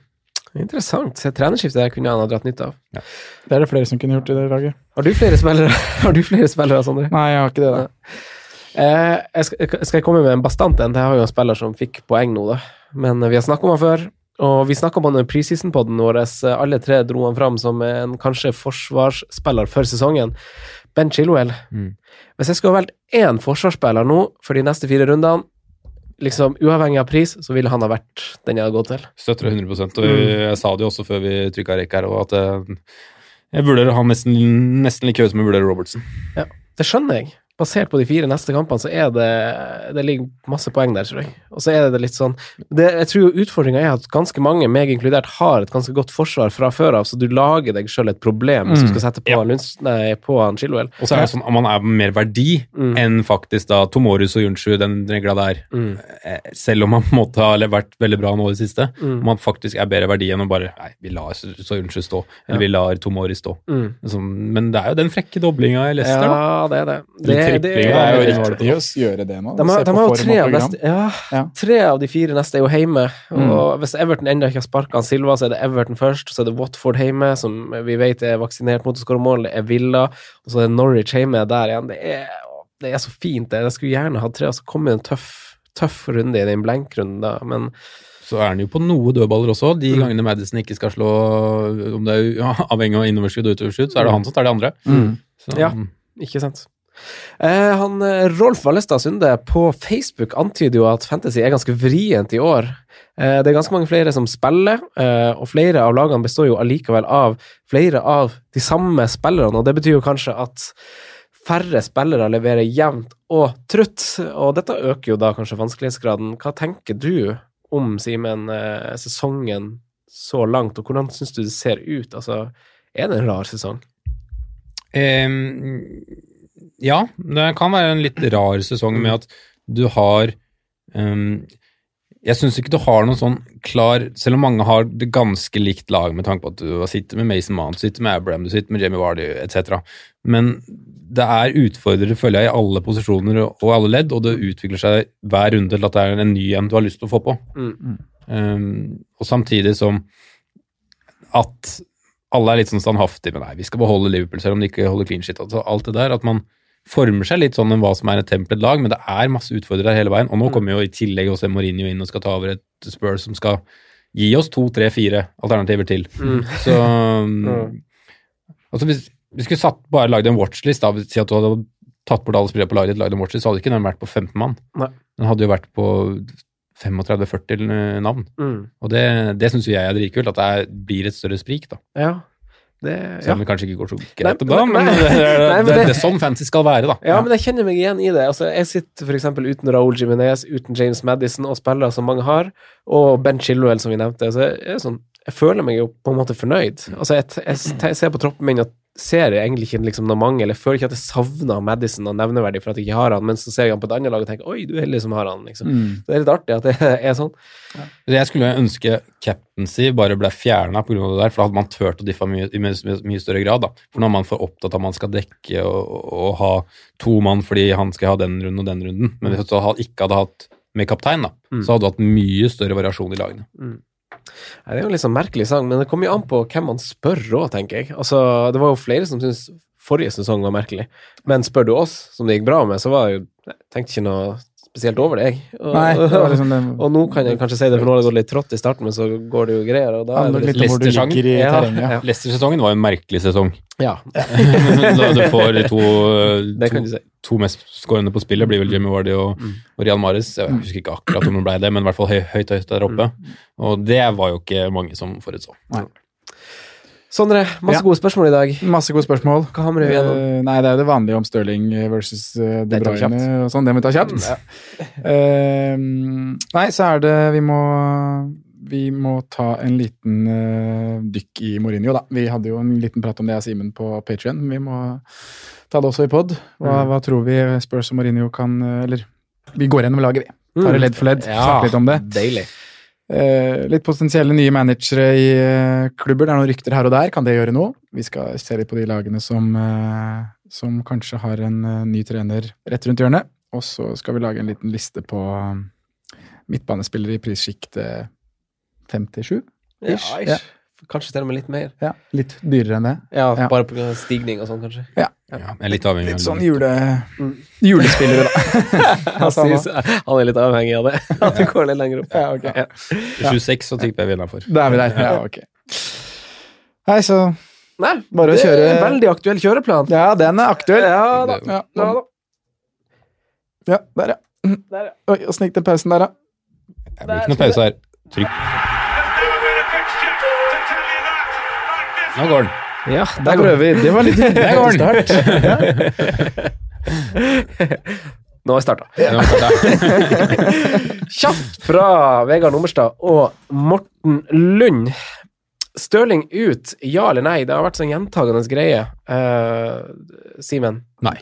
Interessant. Se, trenerskifte der kunne han ha dratt nytte av.
Det er det flere som kunne gjort i det laget.
Har du flere spillere, Har du flere spillere Sondre?
Nei, jeg har ikke det da.
Eh, jeg skal, skal jeg komme med en bastant en? Jeg har jo en spiller som fikk poeng nå, da. Men eh, vi har snakka om han før. Og vi snakka om han i preseason-podden vår. eh, Alle tre dro han fram som en kanskje forsvarsspiller for sesongen. Ben Chilwell.
Mm.
Hvis jeg skulle ha valgt én forsvarsspiller nå for de neste fire rundene, liksom uavhengig av pris, så ville han ha vært den jeg hadde gått til.
Støtter det 100 og
Mm.
jeg sa det jo også før vi trykka rekk her, at jeg, jeg vurderer han nesten, nesten like høyt som jeg vurderer Robertson.
Det skjønner jeg. Basert på de fire neste kampene, så er det Det ligger masse poeng der, tror jeg. Og så er det litt sånn det, Jeg tror utfordringa er at ganske mange, meg inkludert, har et ganske godt forsvar fra før av, så du lager deg sjøl et problem hvis du skal sette på,
Ja.
Lunds, nei, på han Chilwell.
Og så er det sånn at man er mer verdi
Mm.
enn faktisk da Tomorus og Junshu, den regla der.
Mm.
Eh, Selv om man på en måte har vært veldig bra nå i det siste.
Mm.
Man faktisk er bedre verdi enn å bare Nei, vi lar så stå. Eller vi lar Tomori stå.
Mm.
Sånn, men det er jo den frekke doblinga i Leicester, da.
Ja, det er det. Det,
tripling,
Det er jo riktig å gjøre det nå.
De har, de har jo tre av, neste, ja,
Ja.
tre av de fire neste er jo hjemme.
Mm.
Og hvis Everton ennå ikke har sparka Silva, så er det Everton først. Så er det Watford hjemme, som vi vet er vaksinert mot å skåre mål. Det er Villa, og så er det Norwich hjemme der igjen. Det er, det er så fint. det. Jeg skulle gjerne hatt tre, og så komme en tøff, tøff runde i den blenkrunden, da. Men
Så er han jo på noe dødballer også. De
Mm.
gangene Madison ikke skal slå Om det er ja, avhengig av innoverskudd og utoverskudd, så er det han som tar de andre.
Mm.
Så,
Ja. ikke sant. Eh, han, eh, Rolf Vallestad Sunde på Facebook antyder jo at Fantasy er ganske vrient i år. Eh, det er ganske mange flere som spiller, og flere av lagene består jo allikevel av flere av de samme spillerne, og det betyr jo kanskje at færre spillere leverer jevnt og trutt, og dette øker jo da kanskje vanskelighetsgraden. Hva tenker du om, Simen, sesongen så langt, og hvordan syns du det ser ut? Altså, er det en rar sesong?
Ehm, ja, det kan være en litt rar sesong med at du har um, Jeg syns ikke du har noen sånn klar Selv om mange har det ganske likt lag med tanke på at du sitter med Mason Mount, du sitter med Abraham, du sitter med Jamie Vardy etc. Men det er utfordrere, føler jeg, i alle posisjoner og og alle ledd, og det utvikler seg hver runde til at det er en ny en du har lyst til å få på.
Mm.
Um, og samtidig som at alle er litt sånn standhaftige med nei, vi skal beholde Liverpool selv om de ikke holder clean shit. Altså, alt det der, at man former seg litt sånn enn hva som er et templet lag, men det er masse utfordrere hele veien. Og nå kommer jo i tillegg også Mourinho inn og skal ta over et Spurs som skal gi oss to, tre, fire alternativer til.
Mm.
Så altså hvis vi skulle satt, bare lagd en watchlist, da, si at du hadde tatt bort alle spillere på laget ditt, lagd en watchlist, så hadde ikke den vært på 15 mann.
Nei.
Den hadde jo vært på 35-40 navn.
Mm.
Og det, det syns jo jeg er dritkult, at det blir et større sprik, da.
Ja. Det,
Selv om det kanskje ikke går så greit
nei,
men det, det,
nei, men
det,
det-
er sånn fancy skal være, da.
ja, men jeg kjenner meg igjen i det. Altså, jeg sitter eksempel uten Raoul Jiminez, uten James Madison og spillere som mange har, og Ben Chilwell, som vi nevnte. Så jeg, er sånn, jeg føler meg jo på en måte fornøyd. Altså, jeg, jeg, jeg ser på troppen min og ser jeg egentlig ikke liksom noe mange, eller jeg føler ikke at jeg savner Madison og nevneverdig for at jeg ikke har han, men så ser jeg han på et annet lag og tenker oi, du er heldig som har han. liksom.
Mm.
Det er litt artig at det er sånn.
Jeg skulle ønske captaincy bare ble fjerna pga. det der, for da hadde man turt å diffe mye, i mye, mye, større grad. da. For nå er man for opptatt av at man skal dekke og, og ha to mann fordi han skal ha den runden og den runden. Men hvis du ikke hadde hatt med kaptein, da,
Mm.
så hadde du hatt mye større variasjon i lagene.
Nei, Det er jo en litt sånn merkelig sang, men det kommer jo an på hvem man spør òg, tenker jeg. Altså, det var jo flere som syntes forrige sesong var merkelig, men spør du oss, som det gikk bra med, så var jeg jo tenkte ikke noe spesielt over det, jeg. Og,
Nei, det liksom det
og nå kan jeg kanskje si det, for nå har det gått litt trått i starten, men så går det jo greier, og da er det
Leicester-sesongen
ja, ja.
Leicester var jo en merkelig sesong.
Ja,
da du får de to, to,
si.
to mest skårende på spillet, blir vel Jimmy Vardy og,
Mm.
og Rian Mares. Jeg husker ikke akkurat om det ble det, men i hvert fall høyt høyt der oppe.
Mm.
Og det var jo ikke mange som forutså.
Sondre, masse
Ja.
gode spørsmål i dag.
Masse gode spørsmål.
Hva hamrer vi gjennom?
Uh, nei, det er jo det vanlige om Stirling versus uh, De Bruyne og sånn. Det må vi ta kjapt. Eh, nei, så er det Vi må vi må ta en liten uh, dykk i Mourinho, da. Vi hadde jo en liten prat om det, jeg og Simen, på Patrion. Vi må ta det også i pod. Hva,
Mm.
hva tror vi Spurs og Mourinho kan Eller vi går gjennom laget, vi. Tar det ledd for ledd.
Mm. Ja,
Snakker litt om det.
Deilig.
Eh, litt potensielle nye managere i eh, klubber. Det er noen rykter her og der. Kan det gjøre noe? Vi skal se litt på de lagene som, eh, som kanskje har en eh, ny trener rett rundt hjørnet. Og så skal vi lage en liten liste på eh, midtbanespillere i prissjiktet 57.
Ja,
Ish.
Ja. Kanskje til og med litt mer.
Ja, litt dyrere enn det.
Ja,
Ja.
bare pga. stigning og sånn, kanskje.
Ja, er litt avhengig
Litt
av
sånn
det.
jule,
Mm.
julespillere, da.
Han, synes, han er litt avhengig av det. At du går litt lenger opp.
Ja, okay.
Ja.
26 så tipper jeg vi er innafor.
Da er vi der. Ja, ok. Hei, så
Nei,
Bare å
det er
kjøre-
en veldig aktuell kjøreplan.
Ja, den er aktuell.
Ja da.
Ja,
Ja, da.
ja der, ja. Mm.
Der, ja.
Oi, åssen gikk det pausen der, da?
Det blir ikke noe pause her. Trykk. Nå går den.
Ja,
Der prøver vi. Det var litt
går
start.
Nå har jeg starta. Kjapt fra Vegard Nummerstad og Morten Lund. Stirling ut, ja eller nei? Det har vært sånn gjentagende greie. Uh, Simen?
Nei.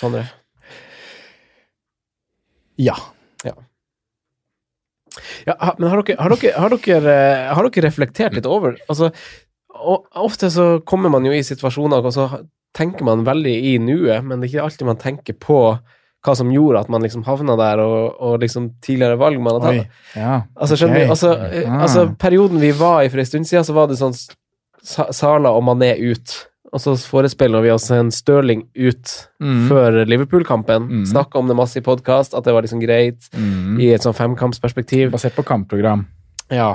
Sondre?
Ja.
Ja, men har dere, har, dere, har, dere, eh, har dere reflektert litt over altså, Ofte så kommer man jo i situasjoner, og så tenker man veldig i nuet, men det er ikke alltid man tenker på hva som gjorde at man liksom havna der, og, og liksom tidligere valg man har tatt.
Ja.
Altså, skjønner
ok.
du? Altså, eh,
Ah.
altså, perioden vi var i for en stund siden, så var det sånn Sa- Sala og Mané ut. Og så forespeiler vi oss en Stirling ut
Mm.
før Liverpool-kampen.
Mm.
Snakka om det masse i podkast, at det var liksom greit
Mm.
i et sånn femkampsperspektiv.
Basert på kampprogram.
Ja.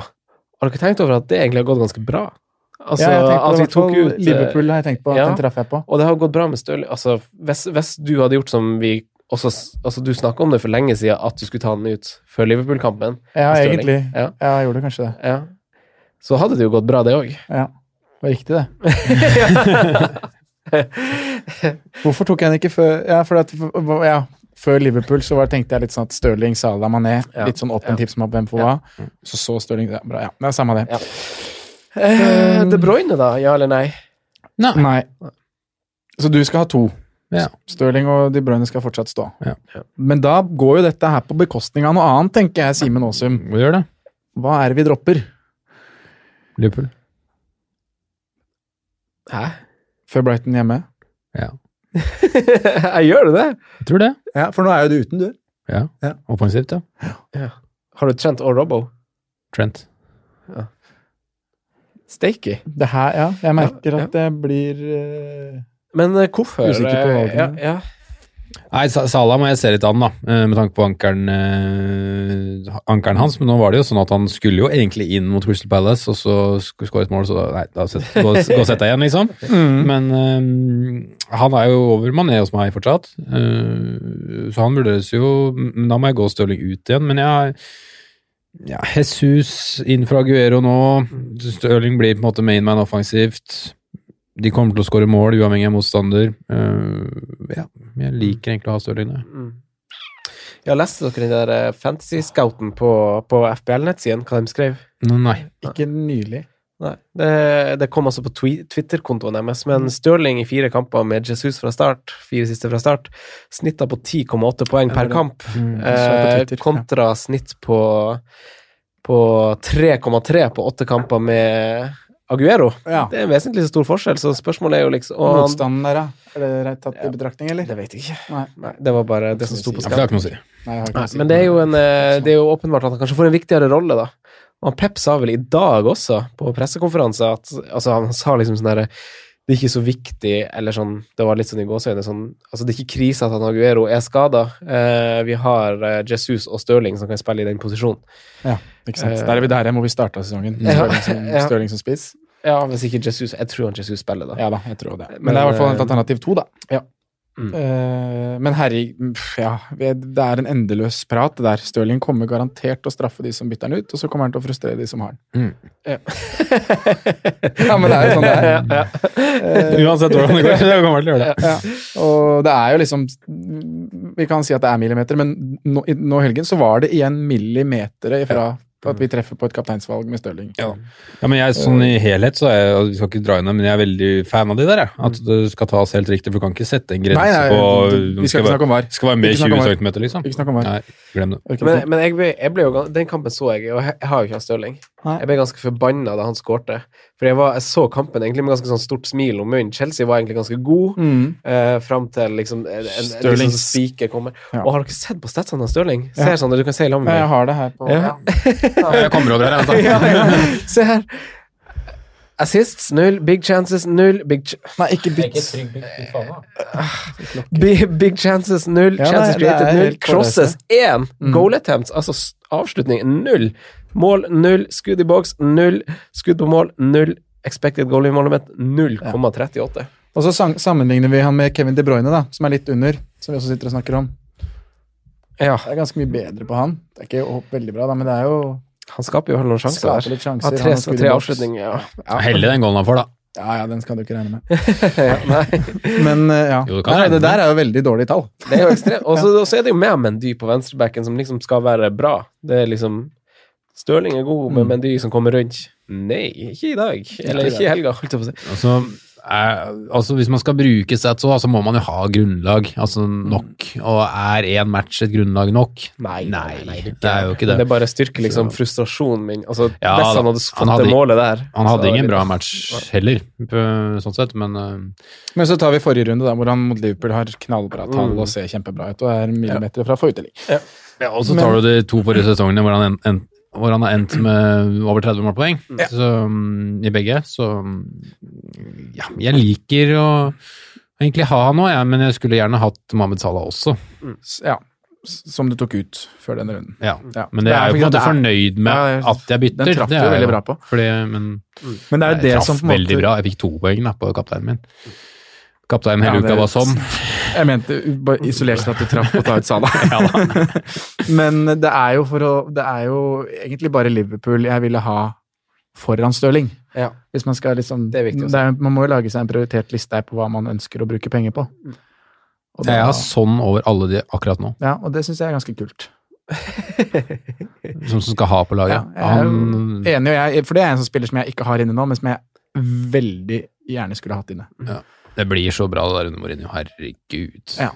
Har dere tenkt over at det egentlig har gått ganske bra? Altså,
ja, jeg
at vi tok ut eh,
Liverpool har jeg tenkt på.
ja.
Den traff jeg på.
Og det har gått bra med Stirling. Altså, hvis, hvis du hadde gjort som vi også Altså, du snakka om det for lenge siden, at du skulle ta den ut før Liverpool-kampen.
Ja, egentlig.
Ja.
Ja, jeg gjorde kanskje det.
Ja. Så hadde det jo gått bra, det òg.
Ja. Det var riktig, det. Hvorfor tok jeg den ikke før Ja, for at Ja, Før Liverpool så var, tenkte jeg litt sånn at Stirling, Salah, Mané
Ja.
Litt sånn åpen
Ja.
tips om hvem for hva. Så så Stirling er bra. Ja, det er samme det.
Ja. Eh, De Bruyne, da? Ja eller nei?
Nei.
Nei. Så du skal ha to.
Ja.
Stirling og De Bruyne skal fortsatt stå.
Ja.
Men da går jo dette her på bekostning av noe annet, tenker jeg, Simen Aasum.
Hva
er det vi dropper
Liverpool.
Hæ?
før Brighton hjemme?
Ja.
jeg gjør det, det?
Jeg tror det.
Ja, for nå er jo du uten, du.
Ja.
Ja.
Offensivt, ja.
Ja. Har du Trent og Robbo?
Trent.
Stakey.
Det her, ja. Jeg merker
Ja,
at det blir uh...
Men eh, hvorfor?
Usikker på valgene.
Ja, ja.
Nei, Salah må jeg se litt an, da, eh, med tanke på ankeren, eh, ankeren hans. Men nå var det jo sånn at han skulle jo egentlig inn mot Crystal Palace, og så skulle skåre et mål, så nei, da set, gå, gå sett deg igjen, liksom. Men eh, han er jo over Mané hos meg fortsatt, eh, så han vurderes jo Da må jeg gå Stirling ut igjen, men jeg ja, Jesus inn fra Aguero nå. Stirling blir på en måte mainman offensivt. De kommer til å skåre mål uavhengig av motstander. Uh, ja, jeg liker egentlig å ha Stirling der.
Mm. Ja, leste dere den der eh, Fantasy-scouten på, på FBL-nettsiden, hva de skrev?
Nei.
ikke nylig.
Nei. Det, det kom altså på Twitter-kontoen deres, men Stirling i fire kamper med Jesus fra start, fire siste fra start, snitta på 10,8 poeng per kamp,
mm,
eh,
ja.
kontra snitt på, på 3,3 på åtte kamper med Aguero.
Ja.
Det er en vesentlig stor forskjell, så spørsmålet er jo liksom og
Motstanden der, ja. Er det rett tatt i betraktning, eller?
Det vet jeg ikke.
Nei.
Nei, det var bare det som sto på
skatten. det har
skjermen.
ikke noe å si.
Nei, jeg har ikke
Nei,
noe å si.
men det er, jo en, eh, det er jo åpenbart at han kanskje får en viktigere rolle, da. Og Pep sa vel i dag også, på pressekonferanse, at altså, han sa liksom sånn herre Det er ikke så viktig, eller sånn Det var litt sånn i gåseøyne sånn Altså, det er ikke krise at han Aguero er skada. Eh, vi har eh, Jesus og Stirling som kan spille i den posisjonen.
Ja, ikke sant.
Eh,
Der er vi der må hvor vi starta sesongen.
Ja,
Stirling som,
ja.
Som spiss.
Ja, hvis ikke Jesus Jeg tror han Jesus spiller, da.
Ja da, jeg tror det. Men,
Men,
det er i hvert fall et
eh,
alternativ to, da. Ja.
Mm.
Eh, men herregud ja, det er en endeløs prat, det der. Stirling kommer garantert til å straffe de som bytter han ut, og så kommer han til å frustrere de som har han. Ja, men det er jo sånn det er.
Ja, ja.
Uansett hvordan det går, så kommer til å gjøre det.
Ja. Og det er jo liksom Vi kan si at det er millimeter, men nå, i- nå i helgen så var det igjen millimeter ifra at vi treffer på et kapteinsvalg med Stirling.
Ja. Ja, men jeg, sånn i helhet så er jeg, vi skal ikke dra inn det, men jeg er veldig fan av de der, jeg. At det skal tas helt riktig, for du kan ikke sette en grense
Nei, nei,
på
vi skal ikke snakke om VAR.
Skal være med
Ikke
20 cm, liksom.
Ikke snakk om VAR.
Nei, glem det.
Men, men jeg, ble, jeg ble jo Den kampen så jeg, og jeg, jeg har jo ikke hatt Stirling.
Nei.
Jeg ble ganske forbanna da han skårte. For jeg, var, jeg så kampen egentlig med ganske sånn stort smil om munnen. Chelsea var egentlig ganske god
Mm.
Uh, fram til liksom en, en, en liksom spiker kommer.
Ja.
Og har dere sett på statsene av Stirling?
Ja.
Ser sånn, du kan se i lag med
jeg har det her på
Ja.
Jeg kommer over her, jeg.
ja, ja. Se her. Assists null, big chances null, big, ch
Nei, ikke bytt.
big, big chances null,
Ja,
chances created null, crosses én,
Mm.
goal attempts, altså avslutning null, mål null, skudd i boks null, skudd på mål null, expected goal involvement 0,38.
Og så sammenligner vi han med Kevin De Bruyne, da, som er litt under, som vi også sitter og snakker om.
Ja,
Det er ganske mye bedre på han. Det er ikke veldig bra, da, men det er jo
han skaper jo noen sjanser der.
litt sjanser,
Har
han
tre,
har
tre avslutninger, ja. ja.
Heldig den goalen han får, da.
Ja, ja, den skal du ikke regne med.
ja.
Men eh, ja.
Jo,
Nei, det der er jo veldig dårlige tall.
Det er jo ekstremt. Og så er det jo med Mendy på venstrebacken, som liksom skal være bra. Det er liksom Stirling er god, men
Mm.
Mendy som kommer rundt Nei, ikke i dag. Eller ikke i helga, holdt jeg på å si.
Altså, er, altså Hvis man skal bruke stats, så altså, må man jo ha grunnlag. Altså nok. Og er én match et grunnlag nok?
Nei,
det er jo ikke
Men
det.
det bare styrker liksom frustrasjonen min. Altså,
Ja,
hvis han hadde
han
fått
hadde-
det målet der
Han hadde
så-
ingen bra match heller, på, sånn sett, men uh,
Men så tar vi forrige runde, da, hvor han mot Liverpool har knallbra tall
Mm.
og ser kjempebra ut, og er millimeter fra forrige ligg.
Ja, og så tar du de to forrige sesongene hvor han, en, en, hvor han har endt med over 30 målpoeng så, mm, i begge. Så mm, ja, jeg liker å egentlig ha han nå, ja, men jeg skulle gjerne hatt Mohammed Salah også.
Ja, som du tok ut før denne runden.
Ja.
Ja.
Men det
Det er
er jo på en måte fornøyd med
Ja,
at jeg bytter.
den traff du veldig bra på.
Fordi, men
Men det er jo
jeg
det
traff
som på en
veldig bra. Jeg fikk to poeng da, på kapteinen min. Kapteinen
Ja,
hele
det-
uka var sånn.
Jeg mente bare isolert sett at du traff på ut Salah.
Ja.
Men det er jo for å Det er jo egentlig bare Liverpool jeg ville ha foran Stirling.
Ja.
Hvis man skal liksom
Det er viktig
det er, Man må jo lage seg en prioritert liste her på hva man ønsker å bruke penger på. Og
Jeg har sånn over alle de akkurat nå,
Ja, og det syns jeg er ganske kult.
som, som skal ha på
Ja,
laget.
jeg er
Han,
enig, og jeg, for det er en sånn spiller som jeg ikke har inne nå, men som jeg veldig gjerne skulle hatt inne.
Det blir så bra det der under Mourinho, herregud.
Ja.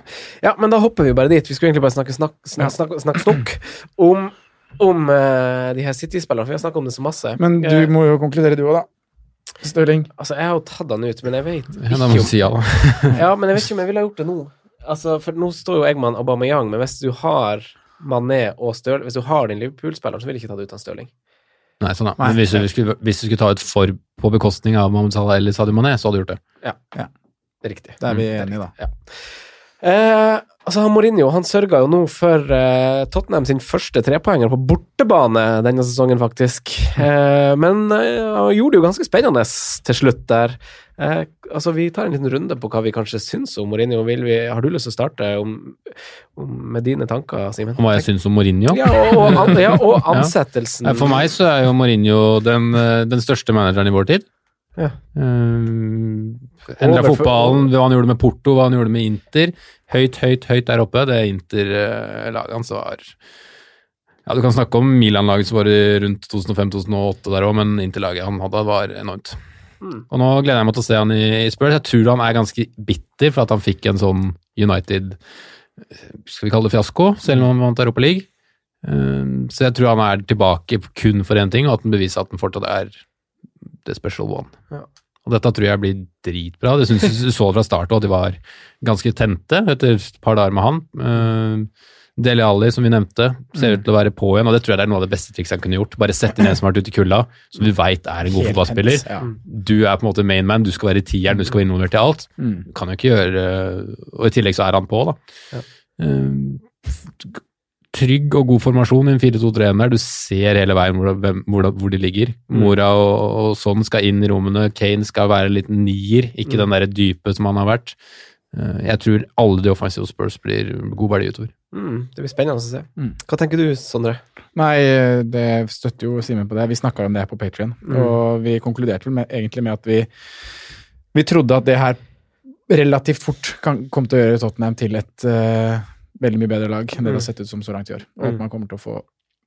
Ja, men da hopper vi bare dit. Vi skulle egentlig bare snakke snakk, snakk, snakk, snakk snakk om, om uh, de her City-spillerne, for vi har snakket om det så masse.
Men du
Eh,
må jo konkludere, du òg, da. Stirling.
altså, jeg har jo tatt han ut, men jeg vet
Ja,
ikke om
si ja.
Ja, men jeg vet ikke om jeg ville gjort det nå. Altså, for nå står jo Eggman Aubameyang, men hvis du har Mané og Støl Hvis du har din Liverpool-spiller, så vil jeg ikke ta det ut av Stirling.
Nei, sånn da. Men hvis du, skulle, hvis du skulle ta ut for på bekostning av Mohammed Salah eller Sadio Mané, så hadde du gjort det.
Ja. er riktig.
Da er vi
Mm,
enige, da.
Ja. Eh, altså, han Mourinho han sørga jo nå for eh, Tottenham sin første trepoenger på bortebane denne sesongen, faktisk. Eh, men eh, han gjorde det jo ganske spennende til slutt der. Eh, altså, Vi tar en liten runde på hva vi kanskje syns om Mourinho. Vil vi, har du lyst til å starte om, om, med dine tanker, Simen?
Om hva jeg syns om Mourinho?
Ja, og, og, an, ja, og ansettelsen.
ja. For meg så er jo Mourinho den, eh, den største manageren i vår tid.
Ja.
Uh, Endra
Overfor-
fotballen, hva han gjorde med Porto, hva han gjorde med Inter. Høyt, høyt, høyt der oppe. Det Inter-laget hans var Ja, du kan snakke om Milan-laget som var rundt 2005-2008 der òg, men Inter-laget han hadde, var enormt.
Mm.
Og nå gleder jeg meg til å se han i, i Spurs. Jeg tror han er ganske bitter for at han fikk en sånn United Skal vi kalle det fiasko, selv om han vant Europa League. Um, Så jeg tror han er tilbake kun for én ting, og at han beviser at han fortsatt er the special one.
Ja.
Og dette tror jeg blir dritbra. Det synes jeg du så fra start at de var ganske tente etter et par dager med han. Uh, Deli Alli, som vi nevnte, ser ut til å være på igjen, og det tror jeg det er noe av det beste trikset han kunne gjort. Bare sette inn en som har vært ute i kulda, som du veit er en god fotballspiller.
ja.
Du er på en måte main man, du skal være i tieren, du skal være involvert i alt.
Mm.
Kan jo ikke gjøre Og i tillegg så er han på, da.
Ja.
Eh, trygg og god formasjon i en 4-2-3-1 der. Du ser hele veien hvor, hvem- hvor, hvor de ligger.
Mm.
Mora og, og sånn skal inn i rommene. Kane skal være litt nier, ikke
Mm.
den derre dype som han har vært. Eh, jeg tror alle de offensive Spurs blir god verdi utover.
Mm, det blir spennende å se.
Mm.
Hva tenker du, Sondre?
Nei, det støtter jo Simen på det. Vi snakka om det på Patrion,
Mm.
og vi konkluderte vel med, egentlig med at vi, vi trodde at det her relativt fort kan, kom til å gjøre Tottenham til et eh, veldig mye bedre lag enn det det
Mm.
har sett ut som så langt i år. Og at
Mm.
man kommer til å få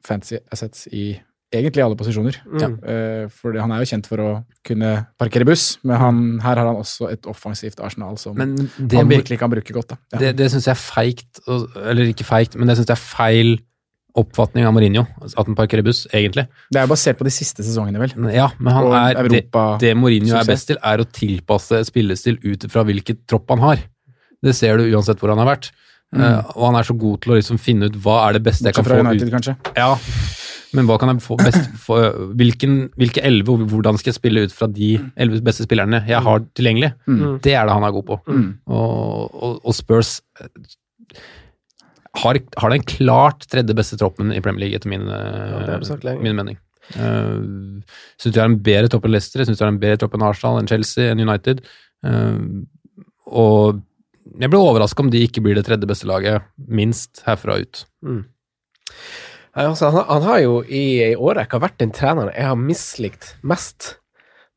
fancy assets i egentlig alle posisjoner.
Mm.
Eh, for han er jo kjent for å kunne parkere buss, men han, her har han også et offensivt arsenal som
det,
han virkelig kan bruke godt. Ja.
det, det syns jeg er feigt, eller ikke feigt, men det syns jeg er feil oppfatning av Mourinho. At han parkerer buss, egentlig.
Det er basert på de siste sesongene, vel.
Ja, men han er det,
Europa-
det Mourinho er best til, er å tilpasse spillestil ut fra hvilken tropp han har. Det ser du uansett hvor han har vært.
Mm.
Eh, og han er så god til å liksom finne ut hva er det beste jeg kan få
United,
ut.
kanskje.
Ja, men hva kan jeg få best få, hvilken, Hvilke elleve, og hvordan skal jeg spille ut fra de elleve beste spillerne jeg har tilgjengelig?
Mm.
Det er det han er god på.
Mm.
Og, og, og Spurs eh, har, har den klart tredje beste troppen i Premier League, etter min, eh,
sagt lenge.
min mening. Uh, syns de har en bedre tropp enn Leicester, syns de har en bedre tropp enn Arsenal, enn Chelsea, enn United. Uh, og jeg blir overraska om de ikke blir det tredje beste laget, minst herfra ut.
Mm. Altså, han, han har jo i ei årrekke vært den treneren jeg har mislikt mest.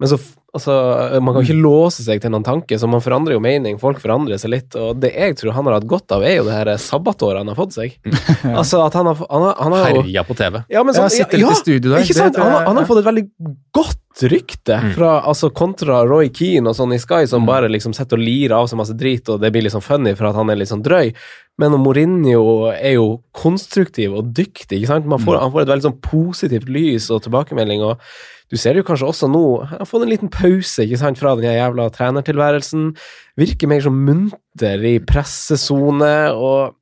Men så altså, Man kan ikke låse seg til noen tanke, så man forandrer jo mening. Folk forandrer seg litt. Og det jeg tror han har hatt godt av, er jo det her sabbatåret han har fått seg. Altså at han har, han har, han har
Herja på TV.
ja, men
Ja,
sånn,
sitter litt i studio der.
Ikke sant? Han, har- han har fått et veldig godt rykte
Mm.
fra, altså kontra Roy Keane og sånn i Sky, som bare liksom sitter og lirer av seg masse drit, og det blir litt sånn funny for at han er litt sånn drøy. Men Mourinho er jo konstruktiv og dyktig. ikke sant? Man får, Han får et veldig sånn positivt lys og tilbakemelding. og du ser jo kanskje også nå, han har fått en liten pause ikke sant, fra den jævla trenertilværelsen. Virker mer som munter i pressesone, og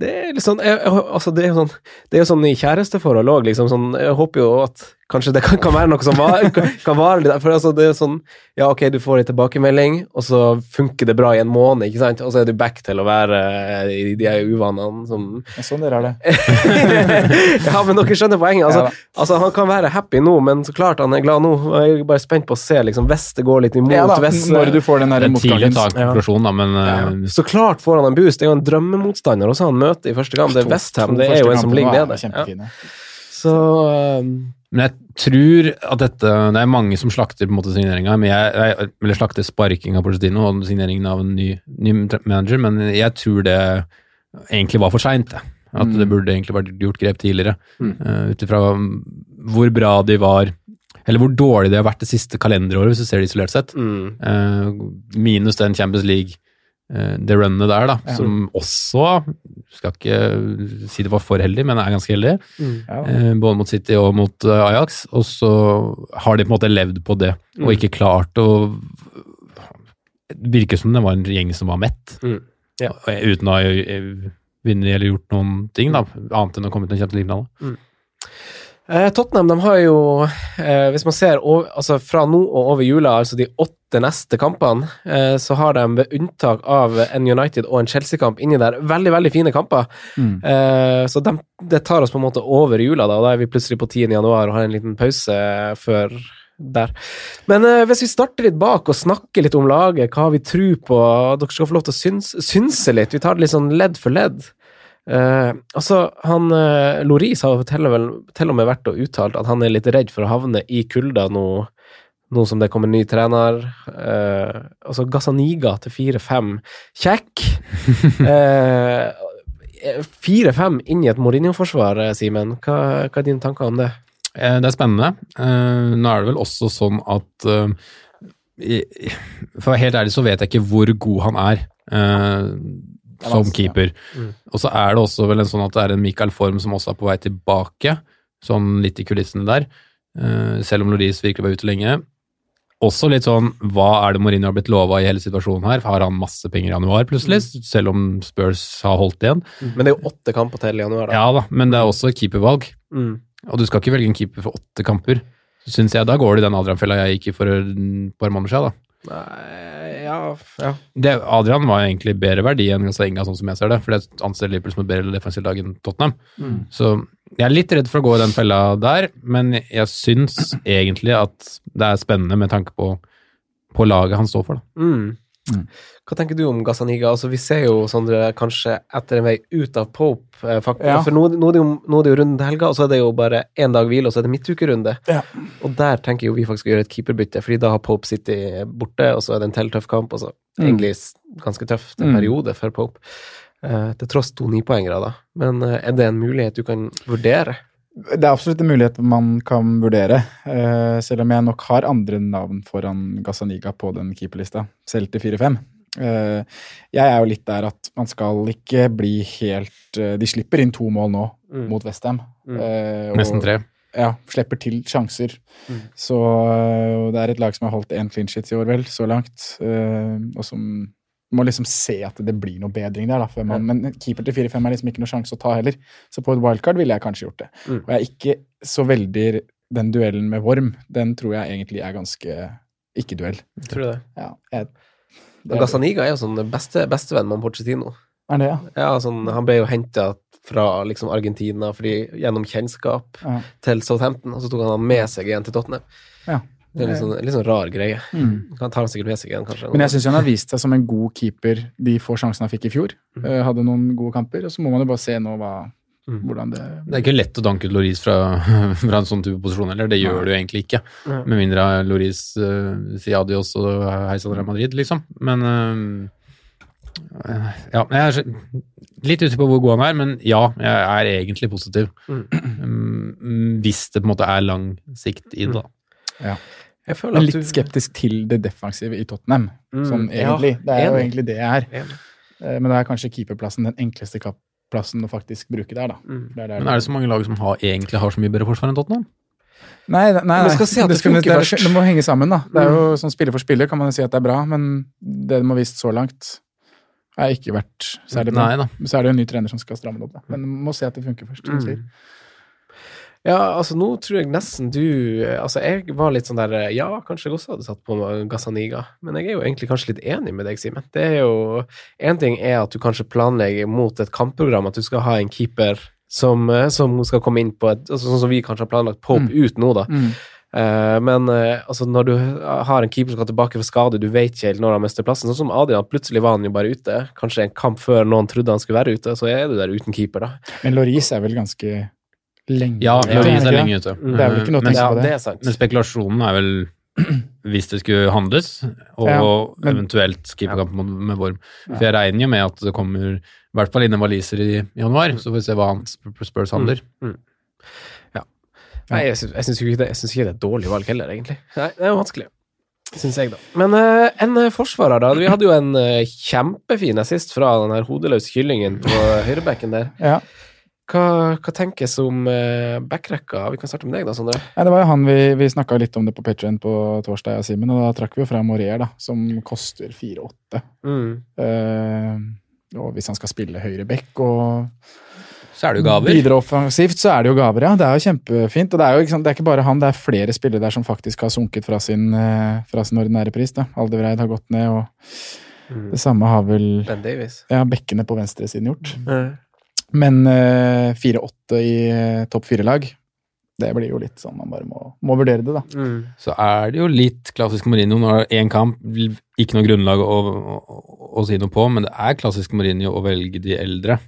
det er litt sånn, jeg, jeg, altså det er jo sånn sånn i kjæresteforhold òg, liksom. Sånn, jeg håper jo at kanskje det kan, kan være noe som var, kan, kan vare litt. For altså, det er sånn Ja, ok, du får en tilbakemelding, og så funker det bra i en måned, ikke sant? Og så er du back til å være eh, i de her uvanene som
Ja, Sånn dere har det.
Ja, men dere skjønner poenget. Altså,
Ja
altså, han kan være happy nå, men så klart han er glad nå. Jeg er bare spent på å se liksom, hvis det går litt imot.
Ja, da,
hvis,
når du får den der
er
motgangen.
Ja. men eh,
så klart får han en boost. Det er jo en drømmemotstander også han møter i første gang. Det er Westham. Det er jo en som ligger nede. Ja. Så um,
Men jeg tror at dette Det er mange som slakter på en måte signeringa, eller slakter sparking av Porcetino og signeringen av en ny, ny manager, men jeg tror det egentlig var for seint. At
Mm.
det burde egentlig vært gjort grep tidligere.
Mm.
Uh, Ut ifra hvor bra de var Eller hvor dårlig de har vært det siste kalenderåret, hvis du ser det isolert sett.
Mm.
Uh, minus den Champions League, det runnet der, da,
Ja.
som også Skal ikke si det var for heldig, men er ganske heldig.
Mm.
Ja.
Eh, både mot City og mot eh, Ajax. Og så har de på en måte levd på det, og
Mm.
ikke klart å Det virker som det var en gjeng som var mett,
Mm. Ja.
Uten å ha eh, vunnet eller gjort noen ting, da, annet enn å komme til en Champions League-finale.
Eh, Tottenham de har jo, eh, hvis man ser over, altså fra nå og over jula, altså de åtte neste kampene, eh, så har de ved unntak av en United og en Chelsea-kamp inni der veldig veldig fine kamper.
Mm.
Så de, det tar oss på en måte over jula, da, og da er vi plutselig på 10. januar og har en liten pause før der. Men eh, hvis vi starter litt bak og snakker litt om laget, hva vi tror på Dere skal få lov til å syns, synse litt. Vi tar det litt sånn ledd for ledd. Eh, altså, han uh, Loris har til og, vel, til og med vært og uttalt at han er litt redd for å havne i kulda nå, nå som det kommer ny trener. Uh, altså Gazaniga til 4-5. Kjekk! Eh, 4-5 inn i et Mourinho-forsvar, Simen. Hva, hva er dine tanker om det?
Det er spennende. Nå er det vel også sånn at For å være helt ærlig så vet jeg ikke hvor god han er som keeper.
Mm.
Og så er det også vel en sånn at det er en Michael Form som også er på vei tilbake, sånn litt i kulissene der. Uh, Selv om Loris virkelig var ute lenge. Også litt sånn, hva er det Mourinho har blitt lova i hele situasjonen her? Har han masse penger i januar plutselig, selv om Spurs har holdt igjen?
Men det er jo åtte kamper til i januar, da.
Ja da, men det er også keepervalg.
Mm.
Og du skal ikke velge en keeper for åtte kamper. Syns jeg, Da går det i den Adrian-fella jeg gikk i for et par måneder siden. da.
Nei, ja, ja.
Det, Adrian var egentlig bedre verdi enn Gazzaniga, sånn som jeg ser det. For jeg anser Liverpool som et bedre defensivt lag enn Tottenham.
Mm.
Så jeg er litt redd for å gå i den fella der, men jeg syns egentlig at det er spennende med tanke på, på laget han står for. da.
Mm.
Mm.
Hva tenker du om Gazzaniga? Altså, vi ser jo Sondre, kanskje etter en vei ut av Pope. Eh,
Ja.
For nå, nå, er det jo, nå er det jo runden til helga, og så er det jo bare én dag hvile, og så er det midtukerunde.
Ja.
Og der tenker jo vi faktisk å gjøre et keeperbytte, fordi da har Pope City borte, og så er det en til tøff kamp, og så
Mm.
egentlig ganske tøff
Mm.
periode for Pope. Eh, til tross to nipoengere, da. Men eh, er det en mulighet du kan vurdere?
Det er absolutt en mulighet man kan vurdere, eh, selv om jeg nok har andre navn foran Gazzaniga på den keeperlista, selv til 4-5. Eh, jeg er jo litt der at man skal ikke bli helt eh, De slipper inn to mål nå
Mm.
mot Westham.
Mm.
Eh,
Nesten tre.
Ja, slipper til sjanser.
Mm.
Så det er et lag som har holdt én clean shit i år, vel, så langt. og som må liksom se at det blir noe bedring der. Da, man, Men keeper til 4-5 er liksom ikke noe sjanse å ta heller. Så på et wildcard ville jeg kanskje gjort det.
Mm.
Og jeg er ikke så veldig Den duellen med Worm, den tror jeg egentlig er ganske ikke-duell.
Tror du det?
Ja, jeg,
Og Gazzaniga er jo sånn beste, bestevenn med Porcetino.
er det, ja?
Ja, sånn, han ble jo henta fra liksom Argentina fordi, gjennom kjennskap
ja.
til Southampton, og så tok han han med seg igjen til Tottenham.
Ja.
Det er litt sånn, litt sånn rar greie.
Mm.
Han tar han sikkert med seg igjen, kanskje.
Men jeg syns han har vist seg som en god keeper de få sjansene han fikk i fjor.
Mm.
Eh, hadde noen gode kamper, og så må man jo bare se nå hva,
Mhm.
hvordan det
Det er ikke lett å danke ut Loris fra, fra en sånn type posisjon heller. Det gjør du egentlig ikke.
Nei.
Med mindre Loris uh, sier adios og hei sann Real Madrid, liksom. Men uh, Ja, jeg er litt ute på hvor god han er, men ja, jeg er egentlig positiv.
Mm.
Mm, hvis det på en måte er lang sikt i det, da.
At
litt
du-
skeptisk til det defensive i Tottenham,
Mm,
sånn
ja,
egentlig. det er jo egentlig det jeg er.
Enig.
Eh, Men da er kanskje keeperplassen den enkleste plassen å faktisk bruke der, da.
Mm.
Det er der
Men er det så mange lag som har, egentlig har så mye bedre forsvar enn Tottenham?
Nei, nei, nei.
Skal si at det
skal-
funker
det, er-
Mm.
det må henge sammen, da. Det er jo sånn Spiller for spiller kan man jo si at det er bra, men det de har vist så langt, har ikke vært særlig bra.
Nei da.
Så er det jo en ny trener som skal stramme det opp, da. Men man må se at det funker først. som du sier.
Ja, altså nå tror jeg nesten du Altså jeg var litt sånn der Ja, kanskje jeg også hadde satt på Gazaniga. Gazzaniga, men jeg er jo egentlig kanskje litt enig med deg, Simen. Det er jo En ting er at du kanskje planlegger mot et kampprogram, at du skal ha en keeper som, eh, som skal komme inn på et altså Sånn som vi kanskje har planlagt Pope
Mm.
ut nå, da.
Mm.
Uh, men uh, altså når du har en keeper som skal tilbake for skade, du vet ikke helt når han mister plassen. Sånn som Adrian, plutselig var han jo bare ute. Kanskje en kamp før noen trodde han skulle være ute, så er du der uten keeper, da.
Men Loris er vel ganske lenge
Ja, Louise
det
er lenge ute.
Det er vel ikke noe å tenke på
det
det.
men spekulasjonen er vel hvis det skulle handles, og
Ja, men-
eventuelt keeperkamp ja. med Vorm. For jeg regner jo med at det kommer i hvert fall inn en waliser i januar, så får vi se hva han Spurs handler. Ja.
Nei, jeg syns, jeg syns ikke det, jeg syns ikke det er et dårlig valg heller, egentlig. Nei, det er jo vanskelig. Syns jeg, da. Men uh, en eh, forsvarer, da. Vi hadde jo en uh, kjempefin assist fra den her hodeløse kyllingen på høyrebekken der.
Ja.
Hva, hva tenkes om uh, backrekka? Vi kan starte med deg, da, Sondre.
Ja, det var jo han vi, vi snakka litt om det på Patreon på torsdag, jeg og Simen, og da trakk vi jo fra Morier, da, som koster 4-8.
Mm.
Eh, og hvis han skal spille høyre back og
Så er det jo gaver.
bidra offensivt, så er det jo gaver, ja. Det er jo kjempefint. Og det er jo ikke, det er ikke bare han, det er flere spillere der som faktisk har sunket fra sin, eh, fra sin ordinære pris. da. Aldevereid har gått ned, og
Mm.
det samme har vel
Ben Davies.
ja, bekkene på venstresiden gjort.
Mm.
Men eh, 4-8 i uh, topp fire-lag, det blir jo litt sånn man bare må, må vurdere det, da.
Mm.
Så er det jo litt klassisk Mourinho. Nå er én kamp, ikke noe grunnlag å, å, å si noe på, men det er klassisk Mourinho å velge de eldre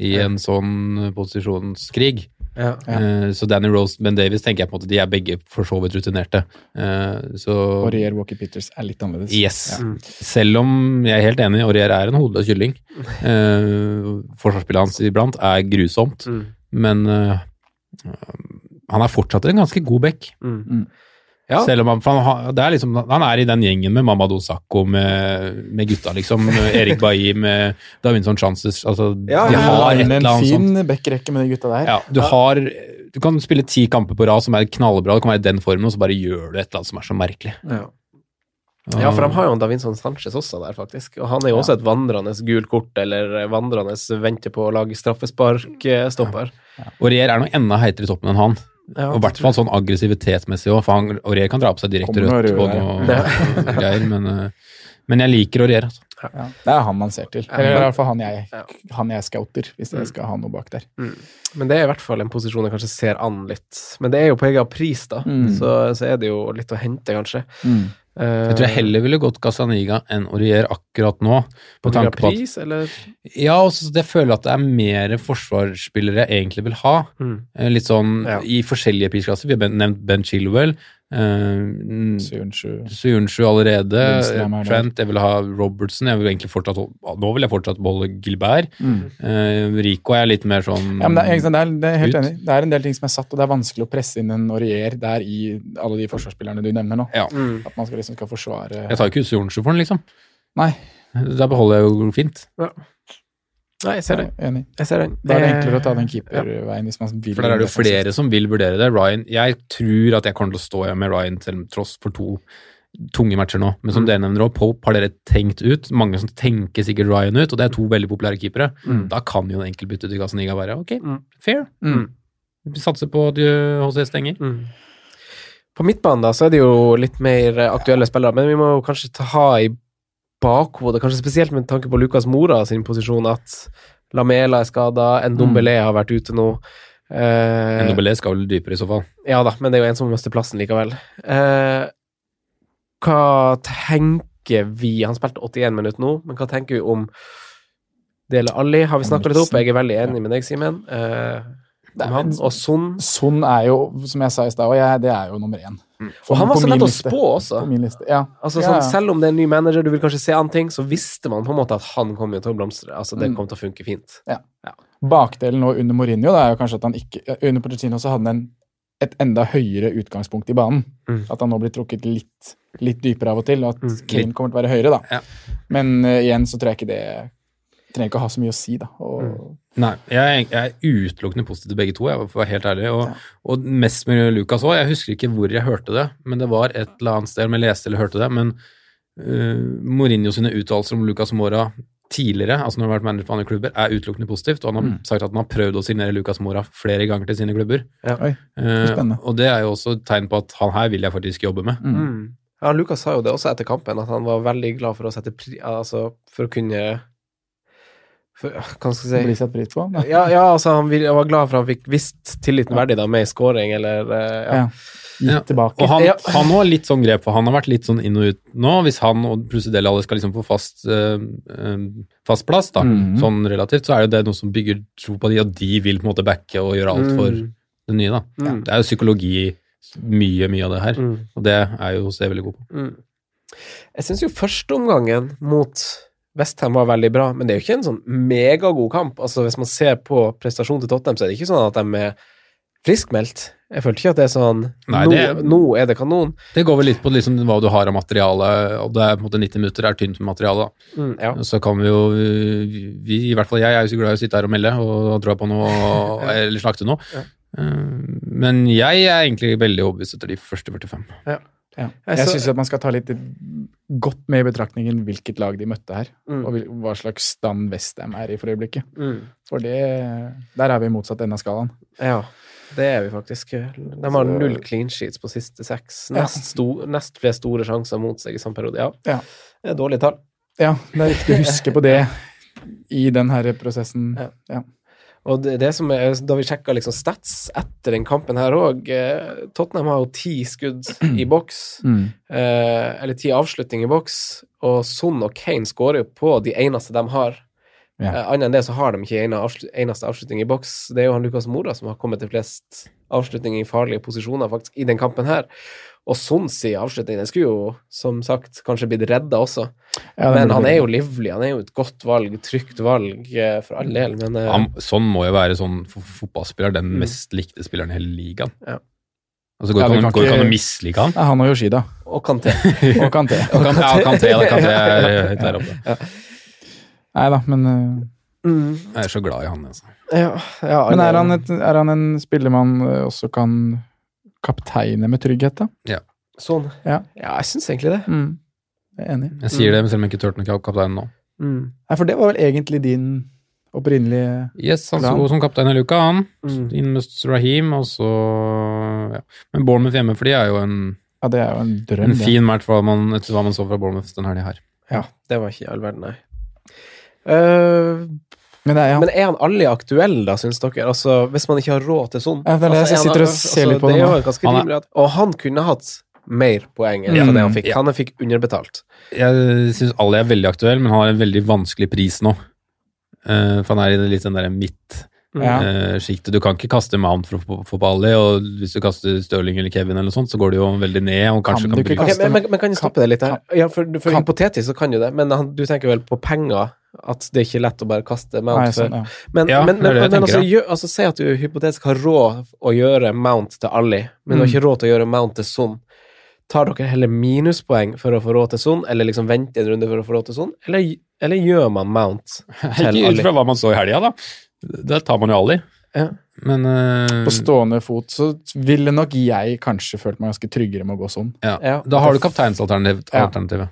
i en sånn posisjonskrig.
Ja.
Eh, Så Danny Rose Ben Davies tenker jeg på en måte de er begge for så vidt rutinerte. Eh, Så
Aurier Walker Peters er litt annerledes.
Yes.
Ja.
Mm.
Selv om jeg er helt enig, Aurier er en hodeløs kylling. Eh, Forsvarsspillet hans iblant er grusomt,
Mm.
men han er fortsatt en ganske god back.
Mm. Ja.
Selv om han, for han, det er liksom, han er i den gjengen med Mamadou Dosako med, med gutta, liksom. Erik Bailly med Davinson Chances. Altså,
Ja,
de har et
en
eller annet sånt.
fin backrekke med de gutta der.
Ja, du har Du kan spille ti kamper på rad som er knallbra, det kan være i den formen, og så bare gjør du et eller annet som er så merkelig.
Ja. ja, for de har jo en Davinson Sanchez også der, faktisk. Og han er jo også et vandrende gult kort, eller vandrende venter på å lage straffesparkstopper.
Aurier er noe enda heitere i toppen enn han.
Ja,
og i hvert fall sånn aggressivitetsmessig òg, for han, Aurier kan dra på seg direkte rødt
noe og
noe greier, men, eh, men jeg liker Aurier. Altså.
Ja, det er han man ser til. Eller i hvert fall han jeg,
Ja.
han jeg scouter, hvis
Mm.
jeg skal ha noe bak der.
Men det er i hvert fall en posisjon jeg kanskje ser an litt. Men det er jo på egen pris, da.
Mm.
Så, så er det jo litt å hente, kanskje. Eh,
Jeg tror jeg heller ville gått Casaniga enn Aurier akkurat nå.
På
tanke på at
pris, eller?
Ja, og så jeg føler at det er mer forsvarsspillere jeg egentlig vil ha.
Mm.
Eh, Litt sånn
Ja.
i forskjellige prisklasser. Vi har nevnt Ben Chilwell. Uh,
Sunshu.
Sunshu allerede.
Er.
Trent. Jeg vil ha Robertson. Jeg vil egentlig fortsatt, nå vil jeg fortsatt beholde Gilbert.
Mm.
Uh, Rico er litt mer sånn
Ja, men det, er, det, er, det er helt
Ut.
enig. Det er en del ting som er satt, og det er vanskelig å presse inn en Aurier der i alle de forsvarsspillerne du nevner nå.
Ja.
Mm.
At man skal liksom skal forsvare
Jeg tar ikke Suyunshu for den, liksom.
Nei,
Da beholder jeg jo fint.
Nei, jeg ser den.
enig.
Jeg ser den.
Da er det enklere å ta den keeperveien hvis man vil.
For der er det jo flere som vil vurdere det. Ryan, jeg tror at jeg kommer til å stå igjen med Ryan til tross for to tunge matcher nå. Men som
Mm.
dere nevner også, Pope har dere tenkt ut. Mange som tenker sikkert Ryan ut, og det er to veldig populære keepere.
Mm.
Da kan jo en enkeltbytte til Gazaniga være ok,
Mm.
fair.
Mm.
Vi satser på at HC stenger.
Mm. På midtbanen da, så er det jo litt mer eh, aktuelle spillere, men vi må kanskje ta, i bakhodet, kanskje spesielt med tanke på Lukas Mora sin posisjon, at Lamela er skada, Ndombele har vært ute nå. Eh,
Ndombele skal vel dypere i så fall.
ja da, men det er jo en som mister plassen likevel. Eh, hva tenker vi Han spilte 81 minutter nå, men hva tenker vi om Dele Alli? Har vi snakka litt opp? Jeg er veldig enig med deg, Simen. Eh, han. Og Son.
Son er jo, som jeg sa i stad, det er jo nummer én.
Og han var så lett å spå også.
På min liste, ja.
Altså,
ja.
sånn, selv om det er en ny manager, du vil kanskje se an ting, så visste man på en måte at han kom til å blomstre. Altså, det
Mm.
kom til å funke fint.
Bakdelen nå under Mourinho da, er jo kanskje at han ikke Under Pochettino så hadde han en, et enda høyere utgangspunkt i banen.
Mm.
At han nå blir trukket litt, litt dypere av og til, og at
Mm.
Kane kommer til å være høyere, da.
Ja.
Men uh, igjen så tror jeg ikke det trenger ikke å ha så mye å si, da. Og,
Mm.
Nei, jeg, jeg er utelukkende positiv til begge to, jeg, for å være helt ærlig. Og, og mest med Lucas òg. Jeg husker ikke hvor jeg hørte det, men det var et eller annet sted om jeg leste eller hørte det. Men uh, Mourinho sine uttalelser om Lucas Mora tidligere, altså når han har vært manager for andre klubber, er utelukkende positivt. Og han har
Mm.
sagt at han har prøvd å signere Lucas Mora flere ganger til sine klubber.
Oi,
Eh,
spennende.
og det er jo også et tegn på at han her vil jeg faktisk jobbe med.
mm.
Mm. Ja, Lukas sa jo det også etter kampen, at han var veldig glad for å sette pri... Altså, for å kunne for, Hva skal jeg si?
Blir satt pris på.
Ja, ja altså, han vil, var glad for han fikk visst tilliten verdig da, med i scoring, eller eh, ja.
Ja. Gitt tilbake.
Og han,
Ja.
han har litt sånn grep, for han har vært litt sånn inn og ut nå. Hvis han og plutselig alle skal liksom få fast, eh, fast plass, da,
Mhm.
sånn relativt, så er jo det noe som bygger tro på de, og de vil på en måte backe og gjøre alt for,
Mm.
det nye, da.
Ja.
Det er jo psykologi, mye, mye av det her.
Mm.
Og det er jo José veldig god på.
Mm. Jeg syns jo førsteomgangen mot Westham var veldig bra, men det er jo ikke en sånn megagod kamp. Altså Hvis man ser på prestasjonen til Tottenham, så er det ikke sånn at de er friskmeldt. Jeg følte ikke at det er sånn
Nei,
nå,
det-
nå er det kanon.
Det går vel litt på liksom hva du har av materiale, og det er på en måte 90 minutter er tynt med materiale. da.
Mm, ja.
Så kan vi jo vi, I hvert fall jeg er jo så glad i å sitte her og melde og dra på noe eller slakte noe.
Ja.
Eh, Men jeg er egentlig veldig overbevist etter de første 45.
Ja.
Jeg
Jeg syns man skal ta litt godt med i betraktningen hvilket lag de møtte her,
Mm.
og hva slags stand Westham er i for øyeblikket.
Mm.
For det, der er vi i motsatt ende av skalaen.
Ja, det er vi faktisk. De har null clean sheets på siste seks.
Ja.
Nest, sto, nest flest store sjanser mot seg i samme periode. Ja,
Ja.
det er dårlige tall.
Ja, det er viktig å huske på det i den her prosessen.
Ja. Og det, det som er, Da vi sjekka liksom stats etter den kampen her òg eh, Tottenham har jo ti skudd i boks.
Mm.
Eh, eller ti avslutninger i boks. Og Son og Kane skårer jo på de eneste de har.
Ja.
Eh, Annet enn det så har de ikke en avslut, eneste avslutning i boks. Det er jo han Lukas Mora som har kommet til flest avslutninger i farlige posisjoner faktisk i den kampen her. Og Sons i avslutningen, den skulle jo som sagt kanskje blitt redda også.
Ja,
men han er jo livlig. Han er jo et godt valg, trygt valg eh, for all del. Men eh,
Han, sånn må jo være sånn for fotballspiller, den
Mm.
mest likte spilleren i hele ligaen.
Ja.
Altså, går
Ja, kan
går ikke an å mislike han.
Nei, han og Yoshida.
Og Kanté.
Og Kanté.
Og kan, ja, Kanté, da, Kanté er høyt der oppe.
Nei da, men uh,
Mm.
Jeg er så glad i han, altså.
Ja, ja,
Men er han, et, er han en spiller man også kan kapteine med trygghet, da?
Sånn.
Ja.
ja, jeg syns egentlig det.
Mm. Jeg er enig.
Jeg sier det, selv om jeg ikke turte noe kapteinen nå.
Mm.
Nei, for det var vel egentlig din opprinnelige
Yes, han sto som kaptein i luka, han.
Mm.
Inn med Rahim, og så ja. Men Bournemouth hjemme for de er jo en,
Ja, det er jo en drøm.
en fin match hva man, etter hva man så fra Bournemouth den helga her.
Ja, det var ikke i all verden, nei. Eh,
Men det ja.
Men er han aldri aktuell, da, syns dere? Altså, hvis man ikke har råd til sånn?
Ja, det er det
altså,
jeg
sitter han-
og ser litt på
Det er
nå.
jo ganske
Han
rimelig at Og han kunne hatt mer poeng enn
Mm,
det han fikk.
ja.
Han fikk underbetalt.
Jeg syns Ali er veldig aktuell, men han har en veldig vanskelig pris nå. Uh, for han er i det litt den derre
Ja.
midt-sjiktet. du kan ikke kaste Mount for å få- Bali, Ali, og hvis du kaster Stirling eller Kevin eller noe sånt, så går det jo veldig ned, og kanskje
Kan
kan,
du
bryte.
Ok, men, men, men kan jeg stoppe det litt her? Ja, for, for hypotetisk så kan jo det, men han, du tenker vel på penger? At det er ikke er lett å bare kaste Mount
Nei, sånn, ja.
Men,
Ja,
men, men, men altså, gjør, altså, si at du hypotetisk har råd å gjøre Mount til Ali, men du har
Mm.
ikke råd til å gjøre Mount til Son. Tar dere heller minuspoeng for å få råd til Son, eller liksom vente en runde for å få råd til Son, eller, eller gjør man Mount til
Ikke ut fra hva man så i helga, da. Der tar man jo Ali.
Ja.
Men uh,
På stående fot så ville nok jeg kanskje følt meg ganske tryggere med å gå sånn.
ja.
Ja.
da har du kapteinsalternativet.
Ja.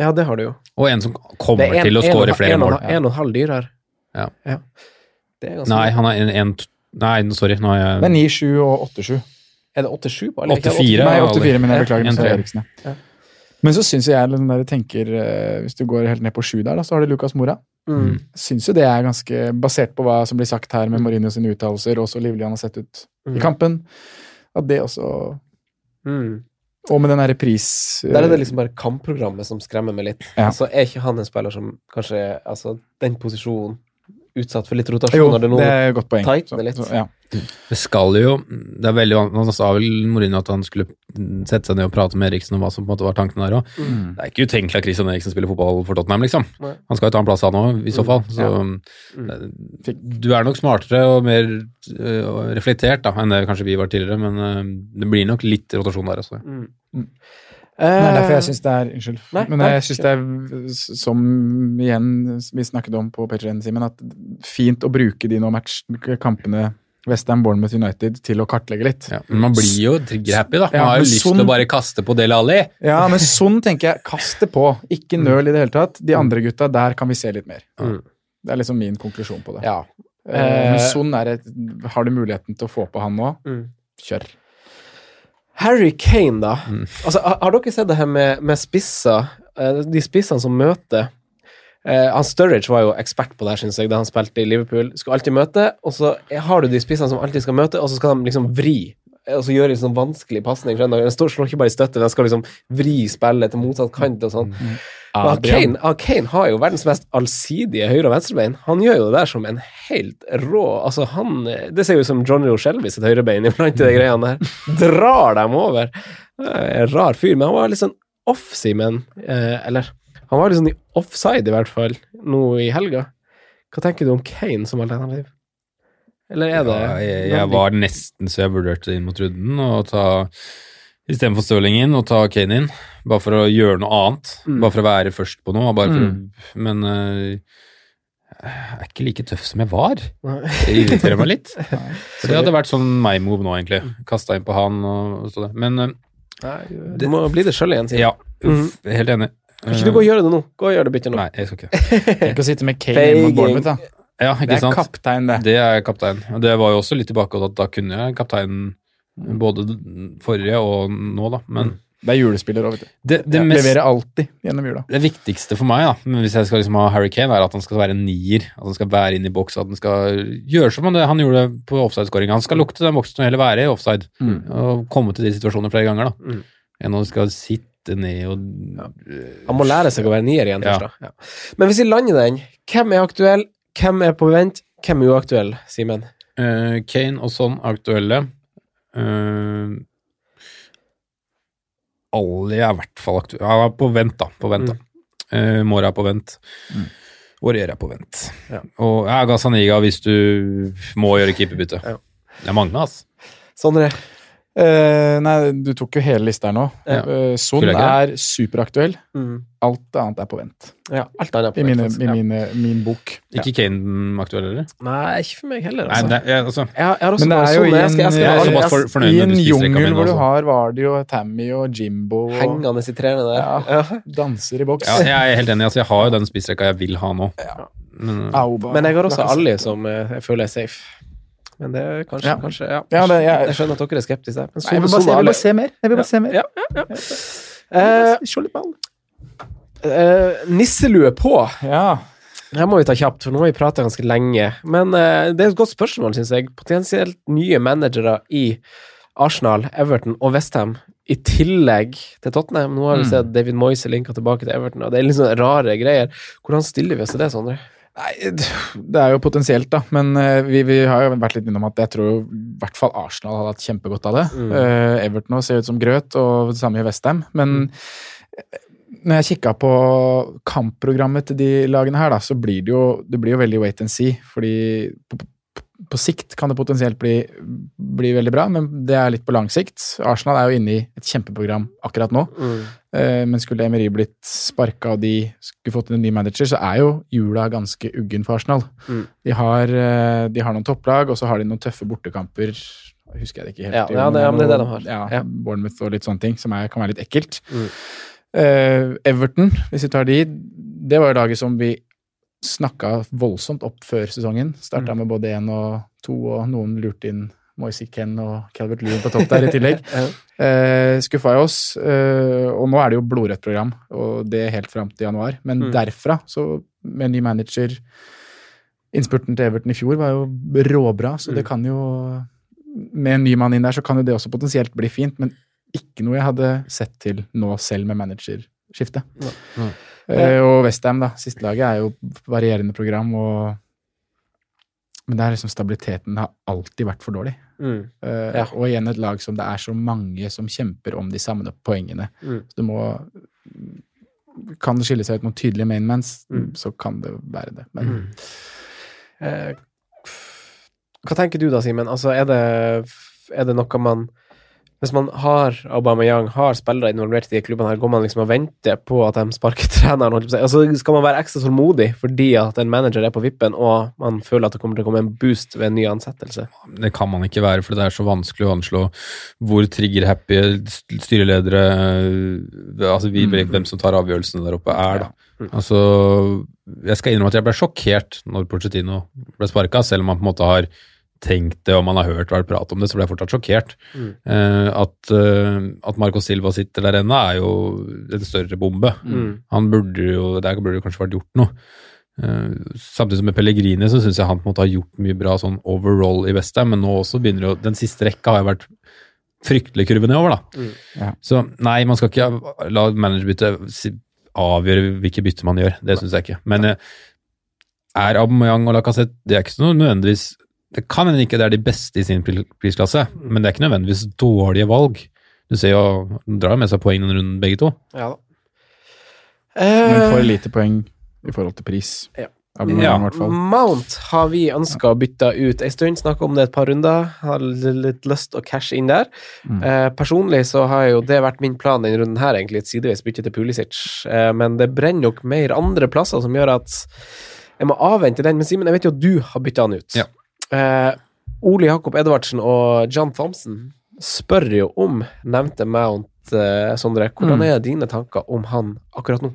Ja, det har du jo.
Og en som kommer
er en-
til å
score
skåre flere
en
mål.
En og en halv dyrere.
Ja.
Det er ganske
Nei, han er en, en Nei, sorry. Nå er
Det er 9-7 og 8-7.
Er det 8-7 på alle? Ikke
8-4.
Nei,
Ja,
8-4, men jeg
Ja,
beklager. er. Eriksen, ja.
Ja.
Men så syns jeg der tenker eh, Hvis du går helt ned på 7 der, da, så har du Lukas Mora.
Mm.
Syns jo det er ganske Basert på hva som blir sagt her med Mourinho sine uttalelser, og så livlig han har sett ut
Mm.
i kampen, at det også
Mm.
Og med den repris pris...
Der er det liksom bare kampprogrammet som skremmer meg litt.
Ja.
Altså, er ikke han en spiller som kanskje altså, den posisjonen utsatt for litt rotasjon?
Jo,
når det nå
det er et godt poeng.
tightener litt.
Så, ja.
Det skal jo Det er veldig vanskelig Han sa vel Mourinho at han skulle sette seg ned og prate med Eriksen om hva som på en måte var tanken der òg.
Mm.
Det er ikke utenkelig at Christian Eriksen spiller fotball for Tottenham, liksom.
Nei.
Han skal jo ta en plass, han òg, i så
Mm,
fall. Så eh, du er nok smartere og mer eh, reflektert da, enn det kanskje vi var tidligere, men eh, det blir nok litt rotasjon der også.
Mm.
Mm.
Eh,
Det er derfor jeg syns det er Unnskyld.
Nei,
Men jeg syns det er, som igjen vi snakket om på Patreon, Simen, at fint å bruke de nå match, kampene Westham, Bournemouth United til å kartlegge litt.
Ja, men man blir jo trigger-happy, da. Man
Ja,
har jo lyst
sånn-
til å bare kaste på Del Alli.
Ja, men sånn tenker jeg. Kast det på. Ikke nøl i det hele tatt. De andre gutta, der kan vi se litt mer.
Mm.
Det er liksom min konklusjon på det.
Ja.
Eh, Men sånn er det Har du muligheten til å få på han nå,
Mm.
kjør.
Harry Kane, da.
Mm.
Altså, har, har dere sett det her med, med spisser? Eh, de spissene som møter eh, han Sturridge var jo ekspert på det, her, synes jeg, da han spilte i Liverpool. Skulle alltid møte, og så har du de spissene som alltid skal møte, og så skal de liksom vri. Og så gjøre en sånn vanskelig pasning. Den står, slår ikke bare i støtte, den skal liksom vri spillet til motsatt kant og sånn. Han Kane, Kane har jo verdens mest allsidige høyre- og venstrebein. Han gjør jo det der som en helt rå altså han, Det ser jo ut som Johnny O. Shelby sitt høyrebein iblant i de greiene der. Drar dem over. Er En rar fyr, men han var litt sånn off, Simen. Eh, eller han var sånn i offside, i hvert fall, nå i helga. Hva tenker du om Kane som alternativ? Eller er det
Ja, jeg, jeg var nesten så jeg vurderte inn mot runden og ta Istedenfor Stirling inn og ta Kane inn, bare for å gjøre noe annet.
Mm.
Bare for å være først på noe. Bare for
Mm.
men uh, jeg er ikke like tøff som jeg var. Det irriterer meg litt. For det hadde vært sånn my-move nå, egentlig. Kasta inn på han og og sånn. Men uh,
Nei, du må bli det sjøl igjen, Simen.
ja, uff, er helt enig.
Kan ikke du gå og gjøre det nå? Gå og gjøre det byttet nå.
Nei, jeg skal ikke.
Tenk å sitte med Kane inn mot mitt, da.
Ja,
Det er
sant?
kaptein, det.
Det er kaptein. Og det var jo også litt tilbake at da kunne jeg kaptein både forrige og nå, da. Men
Det er julespiller òg, vet du.
det, det, mest,
Leverer alltid gjennom jula.
det viktigste for meg, da, men hvis jeg skal liksom ha Harry Kane, er at han skal være en nier. At han skal være inn i boks, at han skal gjøre som han, han gjorde på offside-skåringa. Han skal lukte den boksen og heller være i offside.
Mm.
Og komme til de situasjonene flere ganger, da.
Mm.
Enn å skal sitte ned og
Han må lære seg å være nier igjen
Ja.
først, da. Ja. Men hvis vi lander den, hvem er aktuell, hvem er på vent, hvem er uaktuell, Simen?
Uh, Kane og sånn aktuelle. Uh, Ali er i hvert fall aktuell. Han er på vent, da. På vent, da. Uh, Mora er på vent.
Mm.
Aurier er på vent.
Ja.
Og ja, Gazaniga hvis du må gjøre keeperbytte.
Ja.
Det er mange, altså.
Sondre?
Eh, nei, du tok jo hele lista her nå.
Ja.
Uh, Son er superaktuell.
Mm.
Alt annet er på vent.
Ja, alt annet er på
I, mine, i
Ja.
min bok.
Ikke Kane aktuell, eller?
Nei, ikke for meg heller,
Nei,
altså.
det, ja, altså.
jeg, jeg har også
Men det er jo i en,
Jeg
jeg,
for,
I en
du spiser rekka
jungel hvor du har Vardy og Tammy og Jimbo og
hengende i trærne der.
Danser i boks.
Ja, jeg er helt enig. Altså, jeg har jo den spissrekka jeg vil ha nå. Men,
Auba.
Men jeg har også Ali som eh, jeg føler er safe. Men det er kanskje,
Ja.
kanskje ja.
Ja, det- jeg-
jeg skjønner at dere er skeptiske. Men
Nei, jeg vil bare se, jeg vil
Ali-
bare se mer. Jeg vil bare se mer.
Ja, ja, ja. Eh,
Se litt ball.
eh, nisselue på.
Ja.
Her må vi ta kjapt, for nå har vi prata ganske lenge. Men eh, det er et godt spørsmål, syns jeg. Potensielt nye managere i Arsenal, Everton og Westham, i tillegg til Tottenham. Nå har vi
Mm.
sett David Moyes linka tilbake til Everton, og det er litt sånne rare greier. Hvordan stiller vi oss til det, Sondre?
Nei, det er jo potensielt, da. Men eh, vi, vi har jo vært litt innom at jeg tror i hvert fall Arsenal hadde hatt kjempegodt av det.
Mm.
Uh, Everton også ser ut som grøt, og det samme i Westham. Men mm. når jeg kikka på kampprogrammet til de lagene her, da, så blir det jo, det blir jo veldig wait and see. Fordi på, på, sikt kan det potensielt bli, bli veldig bra, men det er litt på lang sikt. Arsenal er jo inne i et kjempeprogram akkurat nå. Eh, Men skulle Emery blitt sparka og de skulle fått inn en ny manager, så er jo jula ganske uggen for Arsenal.
Mm.
De, har, eh, de har noen topplag, og så har de noen tøffe bortekamper. Husker jeg det ikke helt.
Ja, ja, det- ja, det er det de har.
Ja,
Ja.
Bournemouth og litt sånne ting, som er, kan være litt ekkelt.
Mm.
Eh, Everton, hvis vi tar de, det var jo laget som vi snakka voldsomt opp før sesongen. Starta
Mm.
med både én og to, og noen lurte inn Moise Ken og Calvert Lewin på topp der i tillegg.
Ja.
Eh, skuffa i oss. Eh, og nå er det jo blodrødt program, og det er helt fram til januar. Men
Mm.
derfra, så med ny manager Innspurten til Everton i fjor var jo råbra, så det
Mm.
kan jo Med en ny mann inn der, så kan jo det også potensielt bli fint, men ikke noe jeg hadde sett til nå selv med managerskiftet. Ja.
Nei.
Eh, og Westham, da. Siste laget er jo varierende program, og Men det er liksom stabiliteten har alltid vært for dårlig.
Mm.
Eh,
Ja.
Og igjen et lag som det er så mange som kjemper om de samme poengene.
Mm.
Så du må Kan det skille seg ut noen tydelige mainmans,
Mm.
så kan det være det. Men.
Eh, hva tenker du da, Simen? Altså, er det, er det noe man Hvis man har Aubameyang, har spillere involvert i de klubbene, her, går man liksom og venter på at de sparker treneren? Og jeg på å si? Altså, skal man være ekstra tålmodig fordi at en manager er på vippen, og man føler at det kommer til å komme en boost ved en ny ansettelse?
Det kan man ikke være, for det er så vanskelig å anslå hvor trigger-happy styreledere Altså vi mm. hvem som tar avgjørelsene der oppe, er, da. Altså, jeg skal innrømme at jeg ble sjokkert når Pochettino ble sparka, selv om man på en måte har tenkt det og man har hørt vært prat om det, så ble jeg fortsatt sjokkert.
Mm.
Eh, at, eh, at Marco Silva sitter der ennå, er jo en større bombe.
Mm.
Han burde jo, Der burde det kanskje vært gjort noe. Eh, samtidig som med Pellegrini så syns jeg han på en måte har gjort mye bra sånn overall i Westham, men nå også begynner jo Den siste rekka har jo vært fryktelig kurve nedover, da.
Mm.
Ja.
Så nei, man skal ikke la managerbytte avgjøre hvilke bytter man gjør. Det syns jeg ikke. Men eh, er Aubameyang og Lacassette Det er ikke så nødvendigvis Det kan hende ikke det er de beste i sin prisklasse, men det er ikke nødvendigvis dårlige valg. Du ser jo, drar jo med seg poeng denne runden, begge to.
Ja da.
Men
får
for lite poeng i forhold til pris.
Ja.
Abonnement,
Ja.
hvert fall.
Mount har vi ønska å bytte ut en stund, snakka om det et par runder. Har litt lyst å cashe inn der.
Mm.
Eh, personlig så har jo det vært min plan denne runden her, egentlig, et sideveis bytte til Pulisic. Eh, men det brenner nok mer andre plasser som gjør at jeg må avvente den. Men Simen, jeg vet jo at du har bytta han ut.
Ja.
Eh, Ole Jakob Edvardsen og John Thompson spør jo om nevnte Mount, eh, Sondre. Hvordan
Mm.
er dine tanker om han akkurat nå?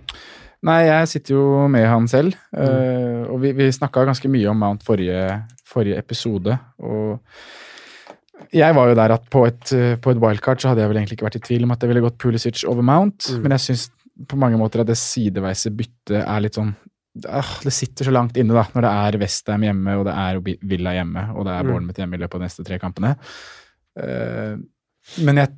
Nei, jeg sitter jo med han selv, eh, og vi, vi snakka ganske mye om Mount forrige, forrige episode. Og jeg var jo der at på et, på et wildcard så hadde jeg vel egentlig ikke vært i tvil om at det ville gått Pulisic over Mount,
Mm.
men jeg syns på mange måter at det sideveise byttet er litt sånn Det sitter så langt inne, da, når det er Westham hjemme, og det er Villa hjemme, og det er
Mm.
Bournemouth hjemme i løpet av de neste tre kampene. Eh, men jeg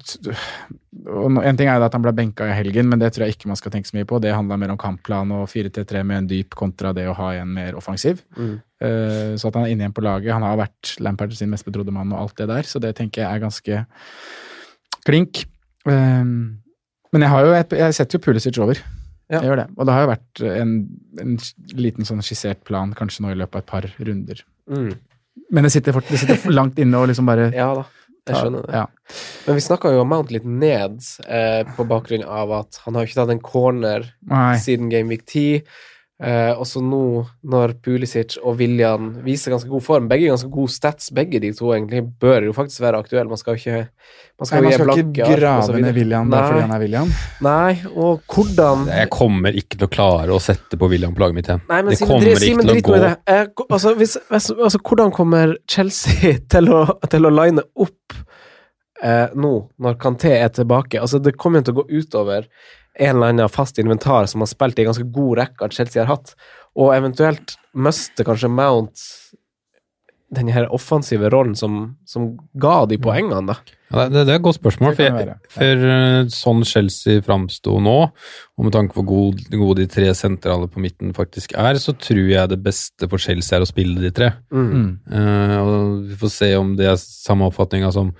En ting er jo at han ble benka i helgen, men det tror jeg ikke man skal tenke så mye på. Det handla mer om kampplan og 4-3-3 med en dyp kontra det å ha en mer offensiv.
Mm.
Eh, så at han er inne igjen på laget Han har vært Lampard sin mest betrodde mann og alt det der, så det tenker jeg er ganske klink. Eh, men jeg, har jo jeg setter jo Pulisic over.
Ja.
Jeg gjør det. Og det har jo vært en, en liten sånn skissert plan kanskje nå i løpet av et par runder.
Mm.
Men det sitter, fort, det sitter langt inne og liksom bare
Ja da, jeg skjønner det.
Ja.
Men vi snakka jo om Mount litt ned eh, på bakgrunn av at han har jo ikke tatt en corner
Nei.
siden Game Week 10. Eh, og så nå, når Pulisic og William viser ganske god form, begge ganske gode stats, begge de to egentlig, bør jo faktisk være aktuelle. Man skal jo ikke Man skal,
Nei, man skal
blanke
ikke grave ned William bare fordi han er William.
Nei, og hvordan
Jeg kommer ikke til å klare å sette på William på laget mitt igjen.
Nei, men
det
Simen,
kommer
drit-
ikke til å gå.
Eh, altså, hvis, hvis, altså, hvordan kommer Chelsea til å, til å line opp eh, nå, når Kanté er tilbake? Altså, det kommer jo til å gå utover en eller annen fast inventar som har spilt i en ganske god rekke at Chelsea har hatt, og eventuelt mister kanskje Mount den her offensive rollen som, som ga de poengene, da.
Ja, det, det er et godt spørsmål, for, jeg, for eh, sånn Chelsea framsto nå, og med tanke på hvor god, gode de tre sentrale på midten faktisk er, så tror jeg det beste for Chelsea er å spille de tre.
Mm.
Uh, og Vi får se om det er samme oppfatninga som,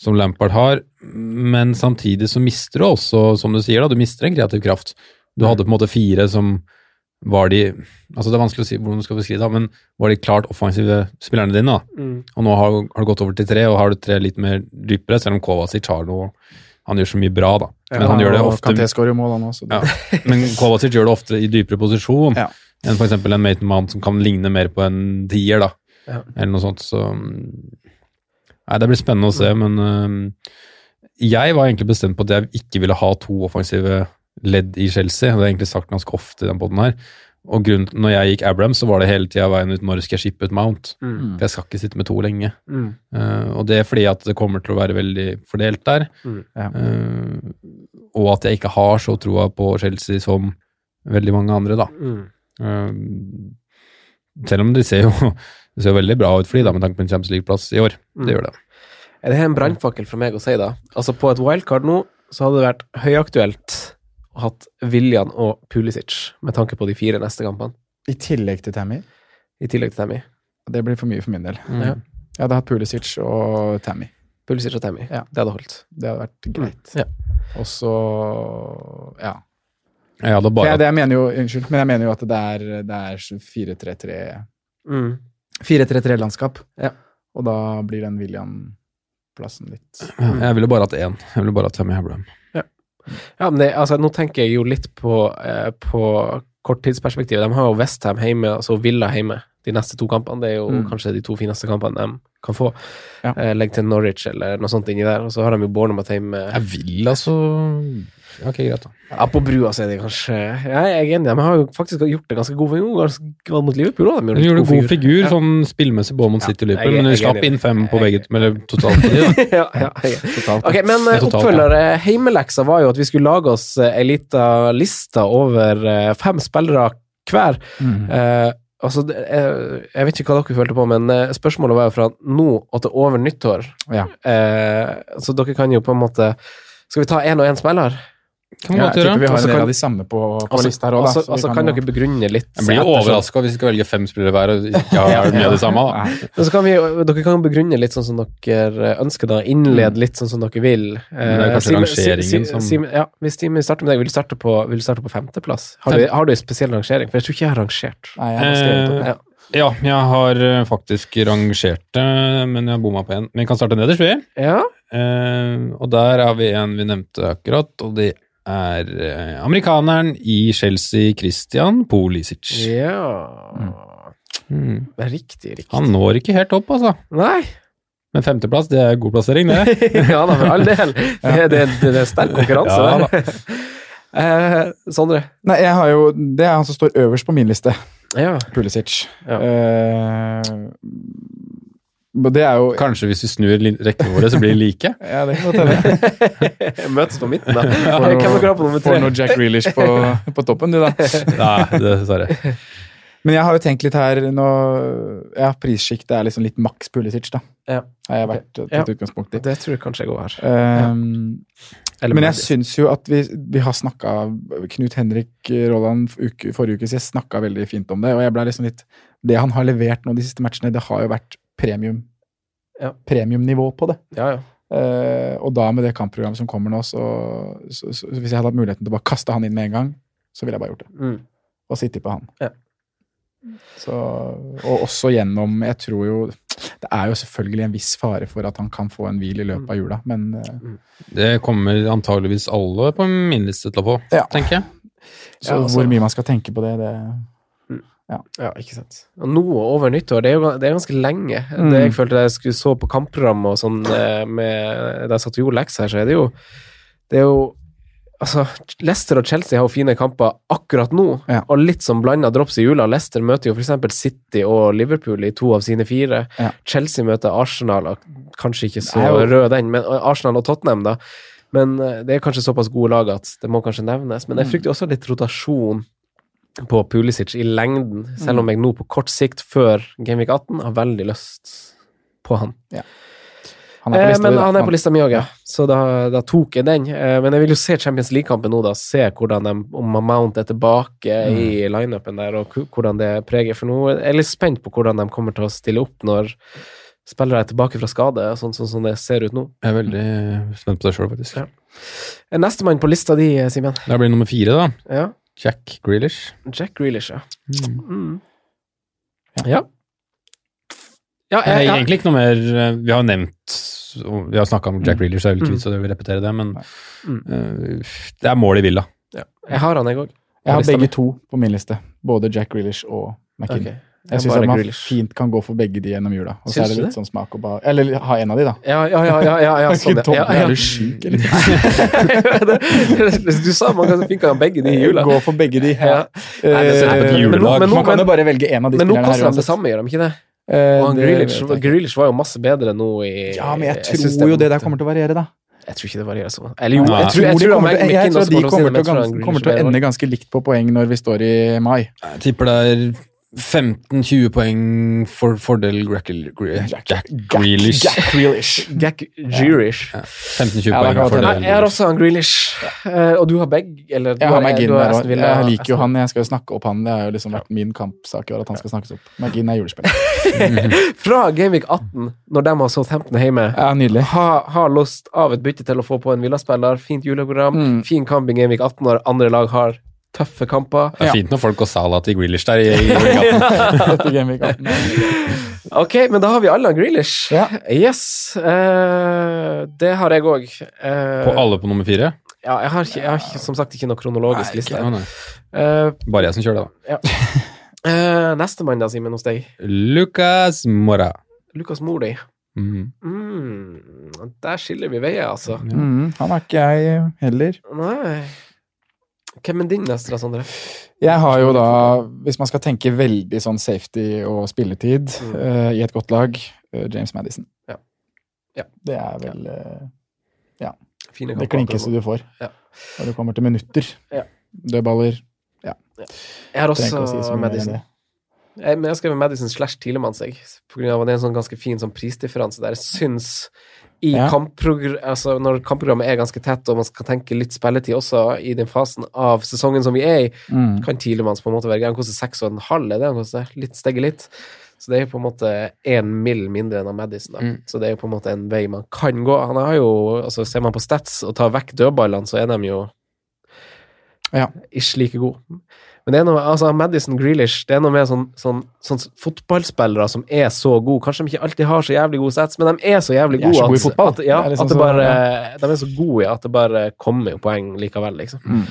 som Lampard har, men samtidig så mister du også, som du sier, da, du mister en kreativ kraft. Du hadde på en måte fire som var de altså Det er vanskelig å si hvordan du skal beskrive det, men var de klart offensive spillerne dine. da.
Mm.
Og nå har, har du gått over til tre, og har du tre litt mer dypere, selv om Kovacic har noe Han gjør så mye bra, da. Men han gjør det ofte
mål, han også.
ja. Men Kovacic gjør det ofte i dypere posisjon
Ja.
enn f.eks. en Maton Mount som kan ligne mer på en tier, da.
Ja.
Eller noe sånt, så Nei, det blir spennende å se, men uh, jeg var egentlig bestemt på at jeg ikke ville ha to offensive ledd i Chelsea. Det har jeg egentlig sagt ganske ofte i den poden her. Og grunnen, når jeg gikk Abraham, så var det hele tida veien ut når skal jeg shippe ut Mount.
Mm.
For jeg skal ikke sitte med to lenge.
Mm.
Uh, og det er fordi at det kommer til å være veldig fordelt der.
Mm.
Ja.
Eh, og at jeg ikke har så troa på Chelsea som veldig mange andre, da.
Mm.
Eh, selv om de ser jo, det ser veldig bra ut for de da, med tanke på en Champions League-plass i år.
Mm.
Det gjør det.
Er det en brannfakkel fra meg å si, da? Altså, på et wildcard nå, så hadde det vært høyaktuelt å hatt Viljan og Pulisic, med tanke på de fire neste kampene,
I tillegg til Tammy.
i tillegg til Tammy.
Det blir for mye for min del.
Mm.
Ja.
Jeg hadde hatt Pulisic og Tammy.
Pulisic og Tammy.
Ja.
Det hadde holdt.
Det hadde vært greit.
Ja.
Og så Ja.
Jeg hadde bare
jeg, det jeg mener jo, unnskyld, men jeg mener jo at det er, det er 4-3-3
Mm.
4-3-3-landskap.
Ja.
Og da blir den William-plassen litt
Jeg ville bare hatt én. Jeg ville bare hatt Tammy Abraham.
Ja, men det, altså, nå tenker jeg jo litt på, eh, på korttidsperspektivet. De har jo Westham hjemme, altså Villa hjemme, de neste to kampene. Det er jo
Mm.
kanskje de to fineste kampene de kan få.
Ja.
Eh, legg til Norwich eller noe sånt inni der, og så har de jo Bournemouth hjemme.
Jeg vil altså Ja, ok, greit, da.
Ja, på brua så er de kanskje Ja, jeg er enig, de har jo faktisk gjort det ganske god for ganske god mot Liverpool. også.
De gjorde god figur,
Ja.
sånn spillmessig både mot
Ja,
City og
jeg
Liverpool,
er-
men de slapp inn fem på begge, eller totalt på de, da.
ja, ja, jeg
totalt.
Ok, men
Det
eh,
totalt,
oppfølger eh, Heimeleksa var jo at vi skulle lage oss eh, ei lita liste over eh, fem spillere hver.
Mm.
Eh, altså, det- eh, jeg vet ikke hva dere følte på, men eh, spørsmålet var jo fra nå og til over nyttår.
Ja.
Eh, så dere kan jo på en måte Skal vi ta én og én spiller?
Kan man
Ja,
godt
jeg vi har en del av de samme på, på
Og
lista her òg,
altså, altså
kan
kan dere begrunne litt
Jeg blir jo overraska hvis vi skal velge fem spillere hver og ikke har mye av det samme. da.
Men så kan vi, dere kan begrunne litt sånn som dere ønsker, da. Innlede litt sånn som dere vil.
Mm. Men det er kanskje
Simen-
rangeringen som-
Ja, hvis Simen starter med deg, vil du starte på, vil du starte på femteplass? Har du, har du en spesiell rangering? For jeg tror ikke jeg har rangert.
Nei, jeg har
Eh,
ja.
Ja, jeg har eh, faktisk rangert det, men jeg har bomma på én. Vi kan starte nederst, vi.
Ja.
Eh, og der har vi en vi nevnte akkurat, og det er eh, amerikaneren i Chelsea, Christian Pulisic.
ja.
Mm.
Det er Riktig, riktig.
Han når ikke helt opp, altså.
Nei!
Men femteplass, det er god plassering, det.
ja da, for all del. Det, det, det, det er sterk konkurranse.
Ja
eh, Sondre?
Nei, jeg har jo Det er han som står øverst på min liste.
Ja.
Pulisic.
Ja.
Eh, det er jo
Kanskje hvis vi snur rekkene våre, så blir de like?
Ja, det kan godt hende.
Møtes på midten, da. Hvem er dere på nummer
Får noe Jack Reelish på, på toppen, du, da.
Nei, dessverre.
Men jeg har jo tenkt litt her nå Ja, prissjiktet er liksom litt maks Pulisic, da.
Ja.
Har jeg vært
Ja.
tatt utgangspunkt i.
Det tror jeg kanskje jeg går her.
Um,
Eller
men jeg syns jo at vi, vi har snakka Knut Henrik Rolland uke, forrige uke siden snakka veldig fint om det, og jeg ble liksom litt Det han har levert nå de siste matchene, det har jo vært premium
Ja.
premiumnivå på det.
Ja, ja.
Uh, og da med det kampprogrammet som kommer nå, så, så, så hvis jeg hadde hatt muligheten til å bare kaste han inn med en gang, så ville jeg bare gjort det.
Mm.
Og sitte på han.
Ja.
Så, og også gjennom Jeg tror jo Det er jo selvfølgelig en viss fare for at han kan få en hvil i løpet av jula, men uh,
Det kommer antageligvis alle på min liste til å få,
Ja.
tenker jeg.
Så
Ja, altså-
hvor mye man skal tenke på det, det
Ja, ikke sant. Og nå over nyttår, det er jo det er ganske lenge.
Mm.
Det jeg følte jeg skulle så på kampprogrammet og sånn eh, med, da jeg satt og gjorde lekser her, så er det jo Det er jo Altså, Leicester og Chelsea har jo fine kamper akkurat nå,
Ja.
og litt som blanda drops i jula. Leicester møter jo f.eks. City og Liverpool i to av sine fire.
Ja.
Chelsea møter Arsenal, og kanskje ikke så
jo-
rød den, men Arsenal og Tottenham, da. Men eh, det er kanskje såpass gode lag at det må kanskje nevnes. Men jeg frykter også litt rotasjon på Pulisic i lengden, selv om jeg nå på kort sikt, før Gameweek 18, har veldig lyst på han.
Han er på
Eh, men
di,
han er på lista mi òg, ja. Så da, da tok jeg den. Eh, men jeg vil jo se Champions League-kampen nå, da. Se hvordan de, om Mount er tilbake i lineupen der, og hvordan det preger. For nå er jeg litt spent på hvordan de kommer til å stille opp når spillere er tilbake fra skade, sånn sånn som det ser ut nå.
Jeg er veldig spent på det sjøl, faktisk.
Ja. Nestemann på lista di, eh, Simen?
Det blir nummer fire, da.
Ja.
Jack Grealish.
Jack Grealish, ja.
Mm.
Mm. Ja. Ja, jeg, jeg,
egentlig ikke noe mer eh, Vi har nevnt Vi har snakka om Jack Grealish, så det vil ikke
Mm.
vits å repetere det, men
Mm.
eh, det er mål i Villa.
ja. jeg har han, jeg òg.
Jeg har begge to på min liste. Både Jack Grealish og McKinn.
Okay.
Jeg syns man
Grealish.
fint kan gå for begge de gjennom jula. Og så er det litt sånn smak og bare Eller ha en av de, da.
Ja, ja, ja, ja, ja, ja, sånn,
Tom,
ja, ja,
Er du sjuk, eller?
du sa man kan ha begge de i jula.
Gå for begge de.
Ja.
Eh,
Nei, det setter på et
men nå- men nå kan du bare velge en av de
Men nå
spillerne
koster de det samme, gjør de ikke det?
Eh,
Og han
det
Grealish,
jeg
var jo masse bedre nå i
Ja, men jeg
jeg
tror jo det der kommer til å variere, da.
Jeg tror ikke det varierer sånn. Eller jo,
Nei.
jeg tror, jeg
de
tror,
jeg tror
å
å
det, men jeg tror de
kommer til å
er
ende ganske likt på poeng når vi står i mai.
Jeg tipper det er 15-20 poeng for fordel Jack, Jack Grealish.
Jack Grealish.
Jack Grealish.
15-20
Ja,
poeng
da
for
jeg
Nei,
fordel.
jeg har også han Grealish. Uh, og du har begge? Eller du
Jeg har
har-
McGinn der òg. Jeg liker jo han. Jeg skal jo snakke opp han. Det har jo liksom vært min kampsak i år at han skal snakkes opp. McGinn er julespiller.
Fra Gameweek 18, når de har Southampton hjemme,
Ja, nydelig.
ha, har lyst av et bytte til å få på en Villa-spiller. Fint juleprogram.
Mm.
Fin kamp i Gameweek 18 når andre lag har tøffe kamper.
Det er fint når folk går Salah til Grealish der i, i gaten.
Etter Game Week 18.
Ok, men da har vi alle Grealish.
Ja.
Yes. Uh, det har jeg òg.
På alle på nummer fire?
Ja, jeg har, ikke, jeg har som sagt ikke noe kronologisk liste.
Å, nei.
Uh,
Bare jeg som kjører det, da.
Nestemann, da, Simen, hos deg.
Lucas Mora.
Lukas Mori.
Mm.
Mm, der skiller vi veier, altså.
Mm, han er ikke jeg heller.
Nei Hvem er din neste, da, Sondre?
Jeg har jo da, hvis man skal tenke veldig sånn safety og spilletid
Mm.
uh, i et godt lag, uh, James Madison.
Ja. Ja.
Det er vel ja.
Fine
det klinkeste du får
Ja.
når det kommer til minutter.
Ja.
Dødballer.
Jeg har også
si
Madison. Jeg, men jeg har Madison slash Tilemanns, jeg. På grunn av at det er en sånn ganske fin sånn prisdifferanse der. Jeg syns i
Ja.
kampprogr- altså når kampprogrammet er ganske tett, og man skal tenke litt spilletid også i den fasen av sesongen som vi er i,
Mm.
kan Tilemanns på en måte være grei. Han koster seks og en halv, er det han koster? Litt stegge litt. Så det er jo på en måte én mill. mindre enn av Madison. Da.
Mm.
Så det er jo på en måte en vei man kan gå. Han har jo, altså Ser man på stats og tar vekk dødballene, så er de jo
Ja.
Ikke like god. Men det er noe, altså Madison Grealish det er noe med sånn, sånn, sånn fotballspillere som er så gode. Kanskje de ikke alltid har så jævlig gode sets, men de er så jævlig
De
gode. at-
fotball.
At, ja,
liksom
at det
så-
ja. De er så gode at det bare kommer jo poeng likevel, liksom.
Mm.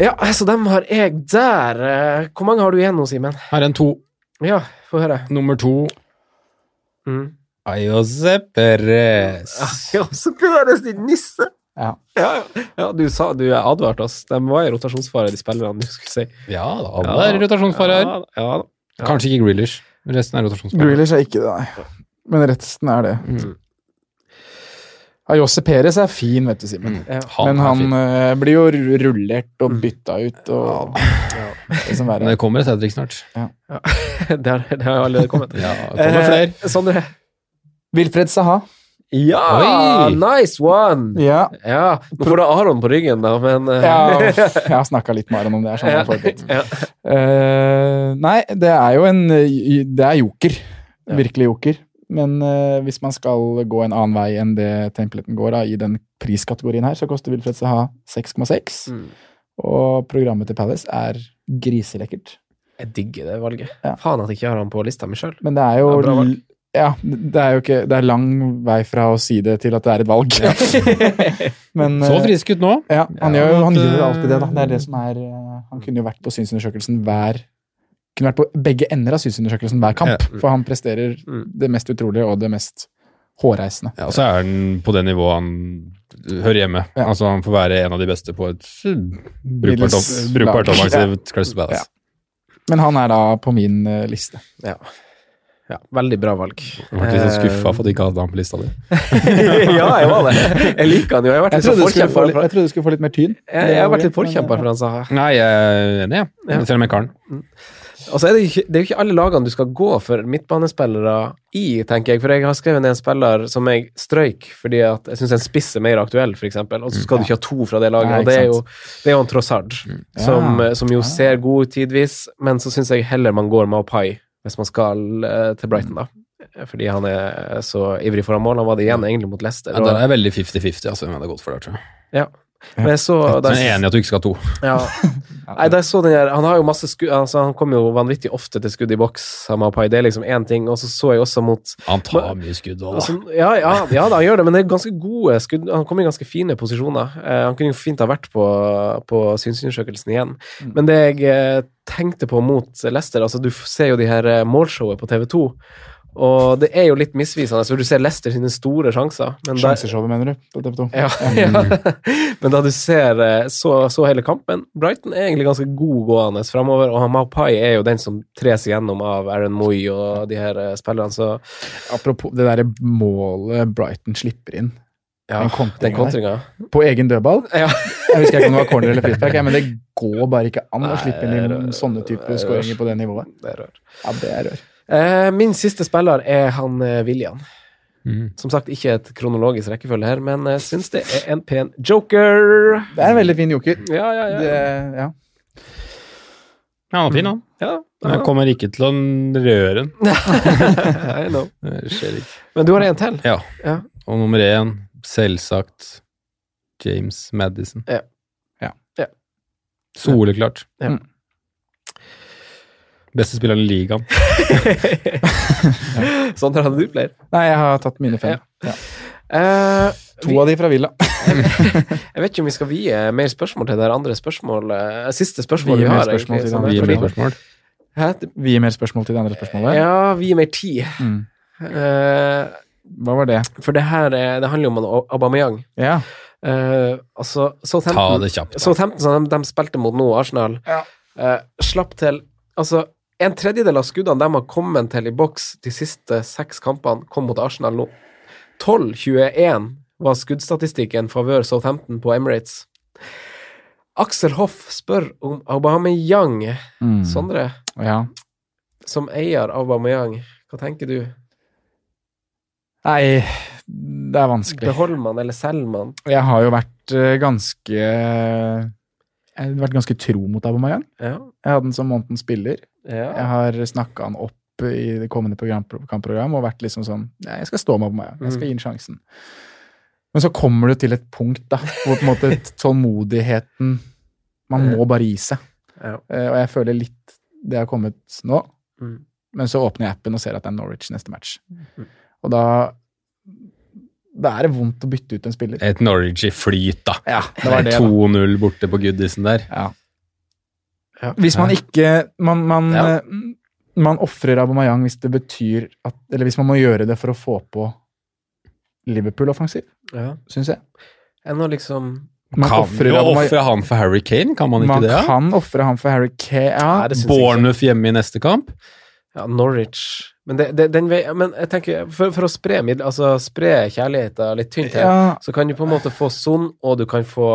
Ja, så dem har jeg der. Hvor mange har du igjen nå, Simen?
Her er en to.
Ja, få høre.
Nummer to
Mm.
Ayose Perez.
Ayose så Peres, din nisse!
Ja.
Ja, ja. ja du, sa, du advarte oss. De var i rotasjonsfare, de spillerne du skulle si.
Ja da, alle er rotasjonsfare her.
Ja, ja. Ja.
Kanskje ikke Grealish. Resten er rotasjonsfare.
Grealish er ikke det, nei. Men resten er det.
Mm.
Ayose Perez er fin, vet du, Simen.
Ja.
Men han eh, blir jo rullert og bytta ut og liksom
Men
verre.
det kommer et Hedvig snart.
Det har, det har allerede kommet.
Ja, det kommer flere.
Eh, Sondre.
Wilfred Saha.
Ja!
Oi!
Nice one!
Ja.
Ja, Nå får du Aron på ryggen, da, men uh...
ja jeg har snakka litt med Aron om det. sånn jeg får det til.
ja.
Uh, nei, det er jo en eh, Det er joker.
Ja.
Virkelig joker. Men uh, hvis man skal gå en annen vei enn det Templeten går, da, i den priskategorien her, så koster Wilfred Saha 6,6.
Mm.
Og programmet til Palace er griselekkert.
Jeg digger det valget.
Ja.
Faen at jeg ikke har han på lista mi sjøl.
Men det er jo
Ja,
det er jo ikke Det er lang vei fra å si det til at det er et valg. Men
Så
eh,
frisk ut nå.
Ja, han,
Ja,
gjør, jo- han
at,
gjør
eh,
alltid det, da. Det er det som er eh, Han kunne jo vært på synsundersøkelsen hver Kunne vært på begge ender av synsundersøkelsen hver kamp.
Ja.
For han presterer
Mm.
det mest utrolige og det mest hårreisende.
Ja, og så er han på det nivået han hører hjemme.
Ja.
Altså Han får være en av de beste på et eh, brukbart, offensivt Crystal Palace.
Men han er da på min eh, liste.
Ja. Ja. Veldig bra valg.
Jeg ble litt så skuffa for at du ikke hadde han på lista di.
ja, jeg var det. Jeg liker han jo. Jeg har vært
Jeg
litt sånn
trodde, du skulle
forkjemper.
litt-
for-
jeg trodde du skulle få litt mer tyn.
Jeg, jeg har vært litt forkjemper for han Saha.
Nei, jeg er enig, jeg. Om jeg kan den.
Og så er det, ikke, det er jo ikke alle lagene du skal gå for midtbanespillere i, tenker jeg. For jeg har skrevet ned en spiller som jeg strøyk fordi at jeg syns en spiss er mer aktuell, f.eks. Og så skal du ikke ha to fra det laget.
Nei,
og det er jo, det er jo en Trossard, som,
Ja.
som jo ser god ut tidvis, men så syns jeg heller man går Maupai hvis man skal eh, til Brighton, da. Fordi han er så ivrig foran mål. Han var det igjen egentlig mot Leicester.
Ja, der er jeg veldig 50-50, altså. hvem det hadde gått for det, tror jeg.
ja. Men jeg så
jeg er enig i at du ikke skal ha to.
Ja. Nei, da jeg så den her, Han har jo masse skudd altså, Han kommer jo vanvittig ofte til skudd i boks, Maupai. Det er liksom én ting. Og så så jeg også mot
Han tar mye skudd òg, da.
Altså, ja, ja, ja da, han gjør det, men det er ganske gode skudd. Han kommer i ganske fine posisjoner. Eh, han kunne jo fint ha vært på, på synsundersøkelsen igjen. Men det jeg eh, tenkte på mot Leicester altså Du ser jo de her eh, målshowet på TV2, og det er jo litt misvisende. For du ser Leicester sine store sjanser. Men
Sjanseshowet, mener du? På TV 2.
ja, ja. Men da du ser eh, så, så hele kampen Brighton er egentlig ganske god gående framover, og Maupai er jo den som tres igjennom av Aaron Moy og de her eh, spillerne, så
Apropos det derre målet Brighton slipper inn
ja,
Den
kontringa.
på egen dødball.
Ja.
Jeg husker ikke om det var corner eller frispark, men det går bare ikke an å slippe inn sånne typer
er-
skåringer på det nivået.
Det er rør.
Ja, det er rør.
Eh, min siste spiller er han eh, William.
Mm.
Som sagt, ikke et kronologisk rekkefølge her, men jeg syns det er en pen joker.
Det er en veldig fin joker.
Ja, ja, ja.
Det, ja.
Ja, han er fin, han.
ja,
jeg kommer ikke til å røre den.
I know.
Det skjer ikke.
Men du har en til?
Ja.
Ja.
Og nummer én, selvsagt, James Madison.
Ja.
Ja.
Ja.
Soleklart.
Ja.
Mm.
Beste spilleren i ligaen.
Sånn hadde du flere.
Nei, jeg har tatt mine fem. Ja.
Uh,
To av de fra Villa.
jeg vet ikke om vi skal vie mer spørsmål til det andre spørsmålet. Siste spørsmål vi,
vi
har.
spørsmål
egentlig, sånn
Vi gir mer spørsmål.
Hæ?
Vi gir mer spørsmål til det andre spørsmålet.
Ja, vie mer tid.
Mm.
Eh,
Hva var det?
for det her er, det handler jo om Aubameyang.
Ja.
Uh, altså,
Ta det kjapt. da.
Southampton som de, de spilte mot nå, Arsenal,
Ja.
uh, slapp til Altså, en tredjedel av skuddene de har kommet til i boks de siste seks kampene, kom mot Arsenal nå. 12-21 var skuddstatistikken favør Southampton på Emirates. Aksel Hoff spør om Aubameyang.
Mm.
Sondre,
ja.
som eier av Aubameyang, hva tenker du?
Nei, det er vanskelig.
Beholder man eller selger man?
Jeg har jo vært eh, ganske Jeg har vært ganske tro mot Aubameyang.
Ja.
Jeg hadde den som månedens spiller.
ja.
Jeg har snakka han opp i det kommende kampprogram og vært liksom sånn Jeg skal stå med Aubameyang. Jeg skal gi ham sjansen. Men så kommer du til et punkt da, hvor på en måte tålmodigheten Man må bare gi seg.
Ja.
Eh, Og jeg føler litt det har kommet nå.
Mm.
Men så åpner jeg appen og ser at det er Norwich neste match. Og da Da er det vondt å bytte ut en spiller.
Et Norwich i flyt, da.
Ja, det var det.
2-0 borte på Goodisen der.
Ja.
Ja.
Hvis man ikke Man, man,
Ja.
man ofrer Aubameyang hvis det betyr at Eller hvis man må gjøre det for å få på Liverpool-offensiv,
ja.
syns jeg.
Enn å liksom
Man
kan jo ofre han for Harry Kane, kan man ikke
Man
det? Ja?
kan ofre han for Harry Kane. Ja,
det.
Bournemouth hjemme i neste kamp?
Ja, Norwich Men, det, det, den vei, men jeg tenker, for, for å spre, altså, spre kjærligheten litt tynt her,
ja,
så kan du på en måte få Son, og du kan få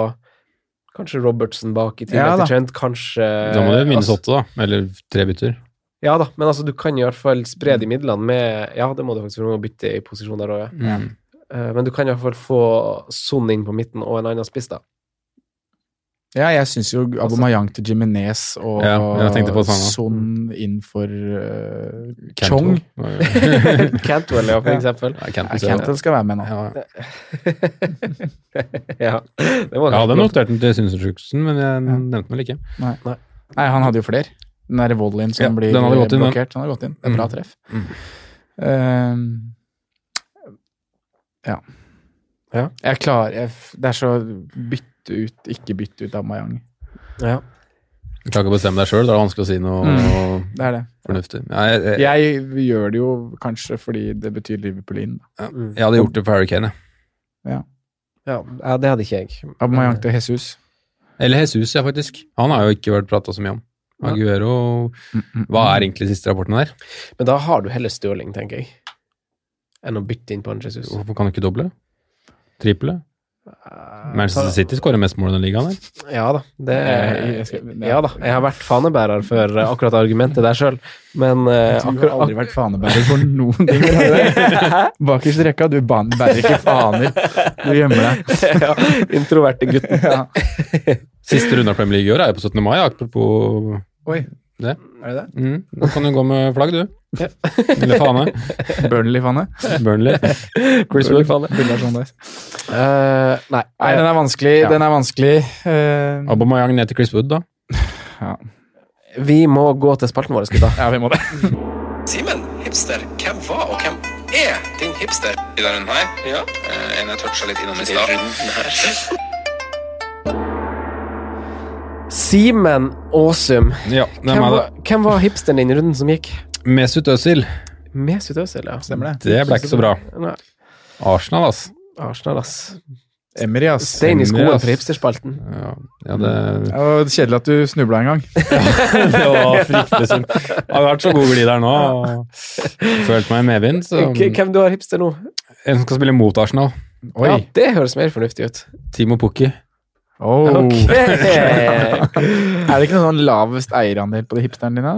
kanskje Robertsen bak i tillegg
Ja,
til Trent, kanskje
Da må det minus
altså,
åtte, da. Eller tre bytter.
Ja da, men altså, du kan i hvert fall spre de midlene med Ja, det må du faktisk, for du må bytte i posisjon der òg, ja.
Mm.
Eh, Men du kan i hvert fall få Son inn på midten og en annen spiss, da.
Ja, jeg syns jo Abomayang til Jimenez og
Ja.
Son inn for uh, Chong.
Cantwell, ja, for eksempel.
Ja,
Cantwell, ja.
Skal være med nå.
Ja.
ja, det var
Jeg hadde notert den til synsundersøkelsen, men jeg nevnte den vel ikke.
Nei, han hadde jo flere. Den derre volleyen som
Ja,
blir
den hadde inn, den.
blokkert. Den hadde gått inn. Det er bra
Mm.
treff.
Mm.
Uh, ja.
Ja.
Jeg klar jeg, Det er så bytte ut, ikke bytte ut Amayang.
Ja.
Du kan ikke bestemme deg sjøl, da er det vanskelig å si noe
Mm. Det er det.
fornuftig. Ja, jeg, jeg,
Jeg gjør det jo kanskje fordi det betyr Liverpool inn.
Mm.
jeg hadde gjort det for Harry Kane, jeg.
ja. Ja, det hadde ikke jeg.
Amayang til Jesus.
Eller Jesus, ja, faktisk. Han har jo ikke vært prata så mye om. Aguero Hva er egentlig siste rapporten der?
Men da har du heller Stirling, tenker jeg, enn å bytte inn på en Jesus.
Hvorfor kan du ikke doble? Triple?
Eh,
Manchester City skårer mest mål i den ligaen der.
Ja da. Det,
Eh, jeg
ja da. Jeg har vært fanebærer for eh, akkurat argumentet der sjøl, men eh,
Du har
akkurat
aldri vært fanebærer for noen ting. Bakerst i rekka, du bærer ikke faner. Du gjemmer deg.
ja, Introverte gutten.
Ja.
Siste runde av Premier League i år er jo på 17. mai, apropos
Oi.
Det.
Er det det?
mm, Da kan du gå med flagg, du. Eller fane.
Burnley-fane?
Burnley.
Chris Wood-fane.
Sean Dice.
Eh, nei.
Nei, den er vanskelig.
Ja.
Den er vanskelig. Uh,
Aubameyang ned til Chris Wood, da.
ja.
Vi må gå til spalten vår, gutta.
ja, vi må det.
Simen, hipster. Hvem var og hvem er din hipster i denne runden her? Ja. Uh, en jeg toucha litt innom i stad.
Simen Aasum.
Ja,
Hvem var, hvem var hipsteren din i runden som gikk?
Mesut Özil.
Mesut Özil, ja.
Stemmer det.
Det ble ikke så bra.
Nei,
Arsenal, ass.
Arsenal, ass.
Emery, ass.
Stein i skoen for hipsterspalten.
Ja, ja det,
Det var kjedelig at du snubla en gang.
det var fryktelig synd. Jeg har vært så god glid der nå og følt meg i medvind. Så
Hvem du har hipster nå?
en som skal spille mot Arsenal.
Oi.
Ja, det høres mer fornuftig ut.
Timo Pukki.
Oh.
Ok.
er det ikke noen sånn lavest eierandel på de hipsterne dine?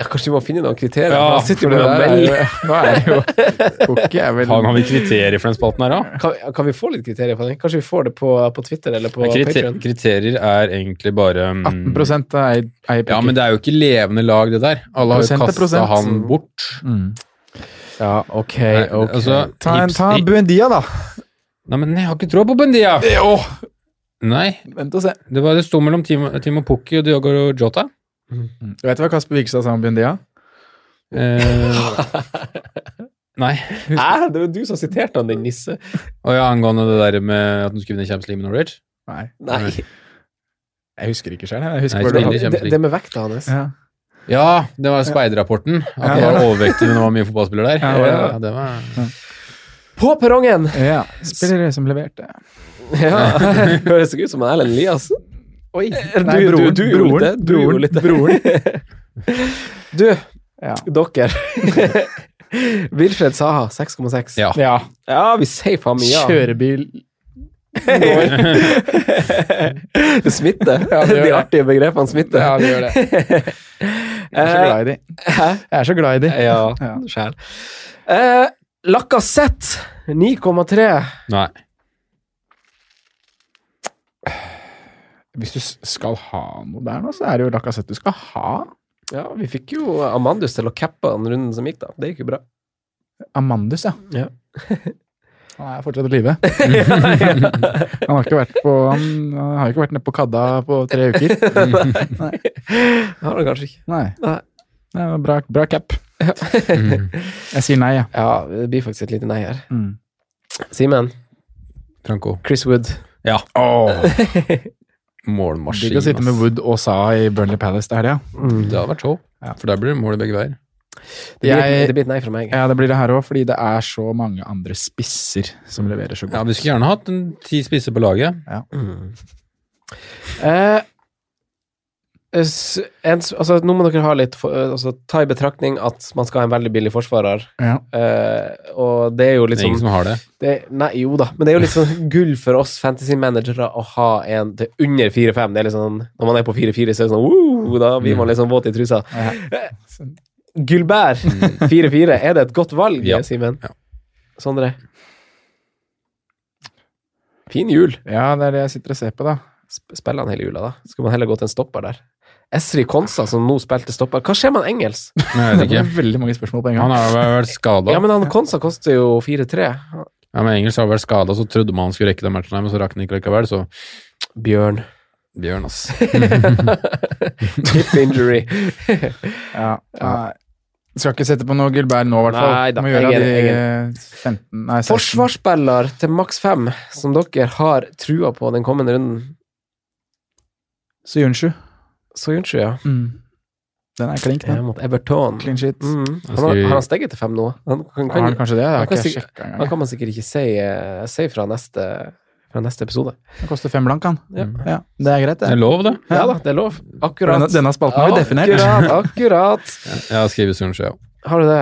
Ja, kanskje vi må finne noen kriterier?
Ja,
han sitter jo
For
med
det der nå er det jo Pukki er vel
Faen, har vi kriterier for den spalten her, da?
Kan, kan vi få litt kriterier på den? Kanskje vi får det på, på Twitter eller på
Kriter
Patreon?
kriterier er egentlig bare um...
18 er eier.
Ja, men det er jo ikke levende lag, det der. Alle har jo kasta han bort.
mm.
Ja, ok,
Nei, altså,
Ta, en, ta Buendia, da.
Nei, men jeg har ikke tro på Buendia
Åh,
Nei,
vent og se.
det, var, det sto mellom Timo, Timo Pukki og Diogo Jota.
Du vet hva Kasper Vikstad sa om Buendia?
Eh, nei.
Hæ? Det var du som siterte han, din nisse.
Og ja, angående det der med at han skulle vinne Champions League med Norwich.
Nei.
Nei,
Jeg husker ikke sjøl. Jeg husker
Nei,
det.
det, det med vekta hans.
Ja.
Ja, det var speiderrapporten. At
Ja.
han var overvektig, men det var mye fotballspiller der.
Ja, ja, ja.
det var...
På perrongen!
ja. Spillere som leverte.
Ja, Høres ikke ut som Erlend Eliassen.
Oi!
Du,
Nei,
du,
broren.
du, gjorde
broren.
det. Du gjorde litt det.
broren.
Du,
Ja.
dere. Wilfred Saha, 6,6.
Ja.
ja.
Ja, vi sier faen meg ja.
Kjørebil
det smitter.
Ja, det
De artige begrepene smitter.
Ja, det gjør det. Jeg er så glad i de.
Hæ?
Jeg er så glad i de.
Ja,
Ja.
Uh, Lacassette 9,3.
Nei.
Hvis du skal ha noe der nå, så er det jo Lacassette du skal ha.
Ja, vi fikk jo Amandus til å cappe den runden som gikk, da. Det gikk jo bra.
Amandus, ja.
Ja.
Han er fortsatt i live. han har ikke vært på Han, han har ikke vært nede på Kadda på tre uker. Nei.
Har han kanskje ikke.
Nei.
Nei.
Det var bra, bra cap. Jeg sier nei, ja.
Ja, det blir faktisk et lite nei her.
Mm.
Simen,
Franco.
Chris Wood.
Ja.
Åh,
Målmaskin.
Digg å sitte med. Wood og Sa i Burnley Palace det helga.
Det hadde vært show.
Ja.
For der blir det mål i begge veier.
Det blir,
Jeg-
det blir et nei fra meg.
Ja, det blir det her òg, fordi det er så mange andre spisser som leverer så godt. Ja.
Vi skulle gjerne hatt en ti spisser på laget.
Mm. Eh, altså, nå må dere ha litt for, eh, altså, Ta i betraktning at man skal ha en veldig billig forsvarer.
Ja.
Uh, og det er jo
Det er ingen
sånn
som har det.
det, Nei, jo da, men det er jo litt sånn gull for oss fantasy-managere å ha en til under 4-5. Det er litt sånn, Når man er på 4-4, så er det sånn uh, Da blir man litt sånn våt i trusa.
Ja.
Gullbær 4-4, er det et godt valg,
Ja.
Simen?
Ja.
Sondre? Fin jul.
ja, det er det jeg sitter og ser på, da.
Spiller han hele jula, da? Skal man heller gå til en stopper der? Esri Konsa, som nå spilte stopper. Hva skjer med han Engels?
Nei,
Det er veldig mange spørsmål på en
Han har vel vært skada.
Ja, men han Konsa koster jo 4-3.
Ja, men Engels har vært skada, så trodde man han skulle rekke den matchen, men så rakk han ikke likevel, så
Bjørn.
Bjørn, ass.
Tip injury.
Ja, nei. Skal ikke sette på noe Gulbert nå, i hvert fall.
Nei da,
Må gjøre
jeg er-
de 15 Nei, 16.
Forsvarsspiller til maks 5, som dere har trua på den kommende runden.
Soyuncu.
Soyuncu, ja.
Mm. Den er klink,
Det er
den.
mot Everton.
Clean shit.
Mm. Han har,
skal-
har han steget til 5 nå? Han kan, kan,
han kanskje det? Jeg har
han kan
ikke
han kan man sikkert ikke si, uh, si fra, neste, fra neste episode.
Den koster fem blank, han.
Ja.
Ja, det er greit,
Det er
det.
lov, det.
Ja da, det er lov. Akkurat.
Denne, denne spalten har vi definert.
Akkurat, akkurat.
Jeg har skrevet Sørenskjø, ja.
Har du det?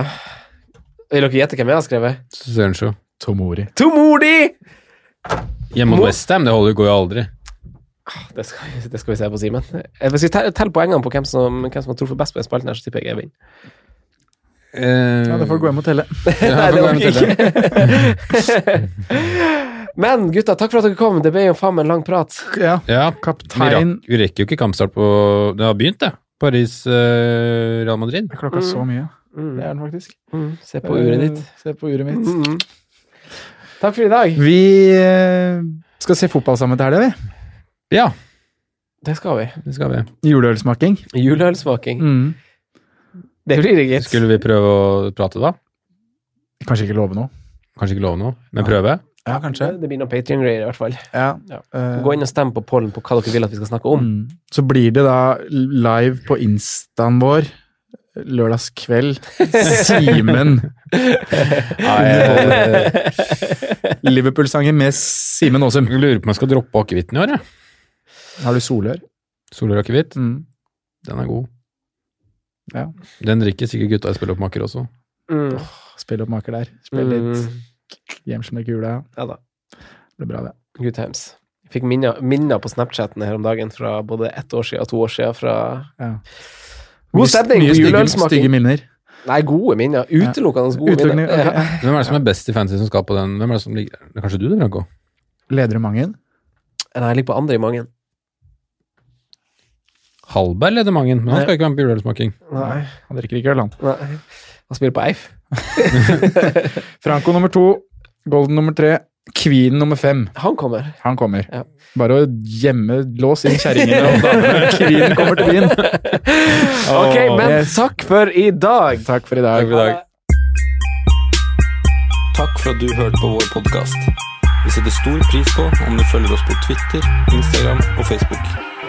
Vil dere gjette hvem jeg har skrevet?
Sørenskjø.
Tomori.
Tomori!
Hjemme mot Westham, det holder, går jo aldri.
Det skal, det skal vi se på, Simen. Eh, Hvis vi teller poengene på hvem som, hvem som har truffet best på den spalten, her, så tipper jeg jeg vinner.
Uh,
Ja, det får gå hjem og telle.
Nei, det orker jeg ikke. Men gutta, takk for at dere kom. Det ble jo faen meg en lang prat.
Ja.
Ja,
Kaptein
vi rekker jo ikke kampstart på Det har begynt, det. Paris-Real Real Madrid.
Klokka så mye.
Mm.
Det er den faktisk.
Mm. Se på uret ditt.
Eh, Se på uret mitt.
Mm. Takk for i dag.
Vi eh, skal se fotball sammen til helga, vi.
Ja,
Det skal vi.
det skal vi.
Juleølsmaking.
Juleølsmaking.
Mm.
Det blir det, gitt.
Skulle vi prøve å prate, da?
Kanskje ikke love noe.
Kanskje ikke love noe, men prøve?
Ja, kanskje.
Det blir noen Patrion-greier, i hvert fall.
Ja.
Ja.
Eh,
Gå inn og stem på pollen på hva dere vil at vi skal snakke om.
Mm. Så blir det da live på instaen vår lørdagskveld. Simen. Liverpool-sanger med Simen Aasum.
Lurer på om jeg skal droppe akevitten i år, jeg.
Har du solør?
Solør akevitt.
Mm.
Den er god.
Ja.
Den drikker sikkert gutta i spilloppmaker også.
Mm.
Oh, opp maker der. Spill litt
Mm.
Gjemsel med kula.
Ja da.
Det blir bra, det.
Good times. Jeg fikk minner, minner på Snapchaten her om dagen fra både ett år siden og to år siden fra
Ja.
God stemning
mye
på
stygge-
juleølsmaking.
Stygge minner.
Nei, gode minner. Utelukkende gode
Utelukkende,
minner.
Okay.
Ja.
Hvem er det som er best i fantasy som skal på den? Hvem er det som ligger er Kanskje du det, Branko?
Leder i mangen.
Nei, jeg ligger på andre i mange.
Hallberg leder mangen, men han skal ikke være med på juleølsmaking.
Nei.
Han drikker ikke øl, han.
Nei. Han spiller på Eif.
Franco nummer to. Golden nummer tre. Queen nummer fem.
Han kommer.
Han kommer.
Ja.
Bare å gjemme Lås inn kjerringene og damene. Queen kommer til byen.
Ok, men takk for i dag.
Takk for i dag.
Takk for i dag.
Takk for at du hørte på vår podkast. Vi setter stor pris på om du følger oss på Twitter, Instagram og Facebook.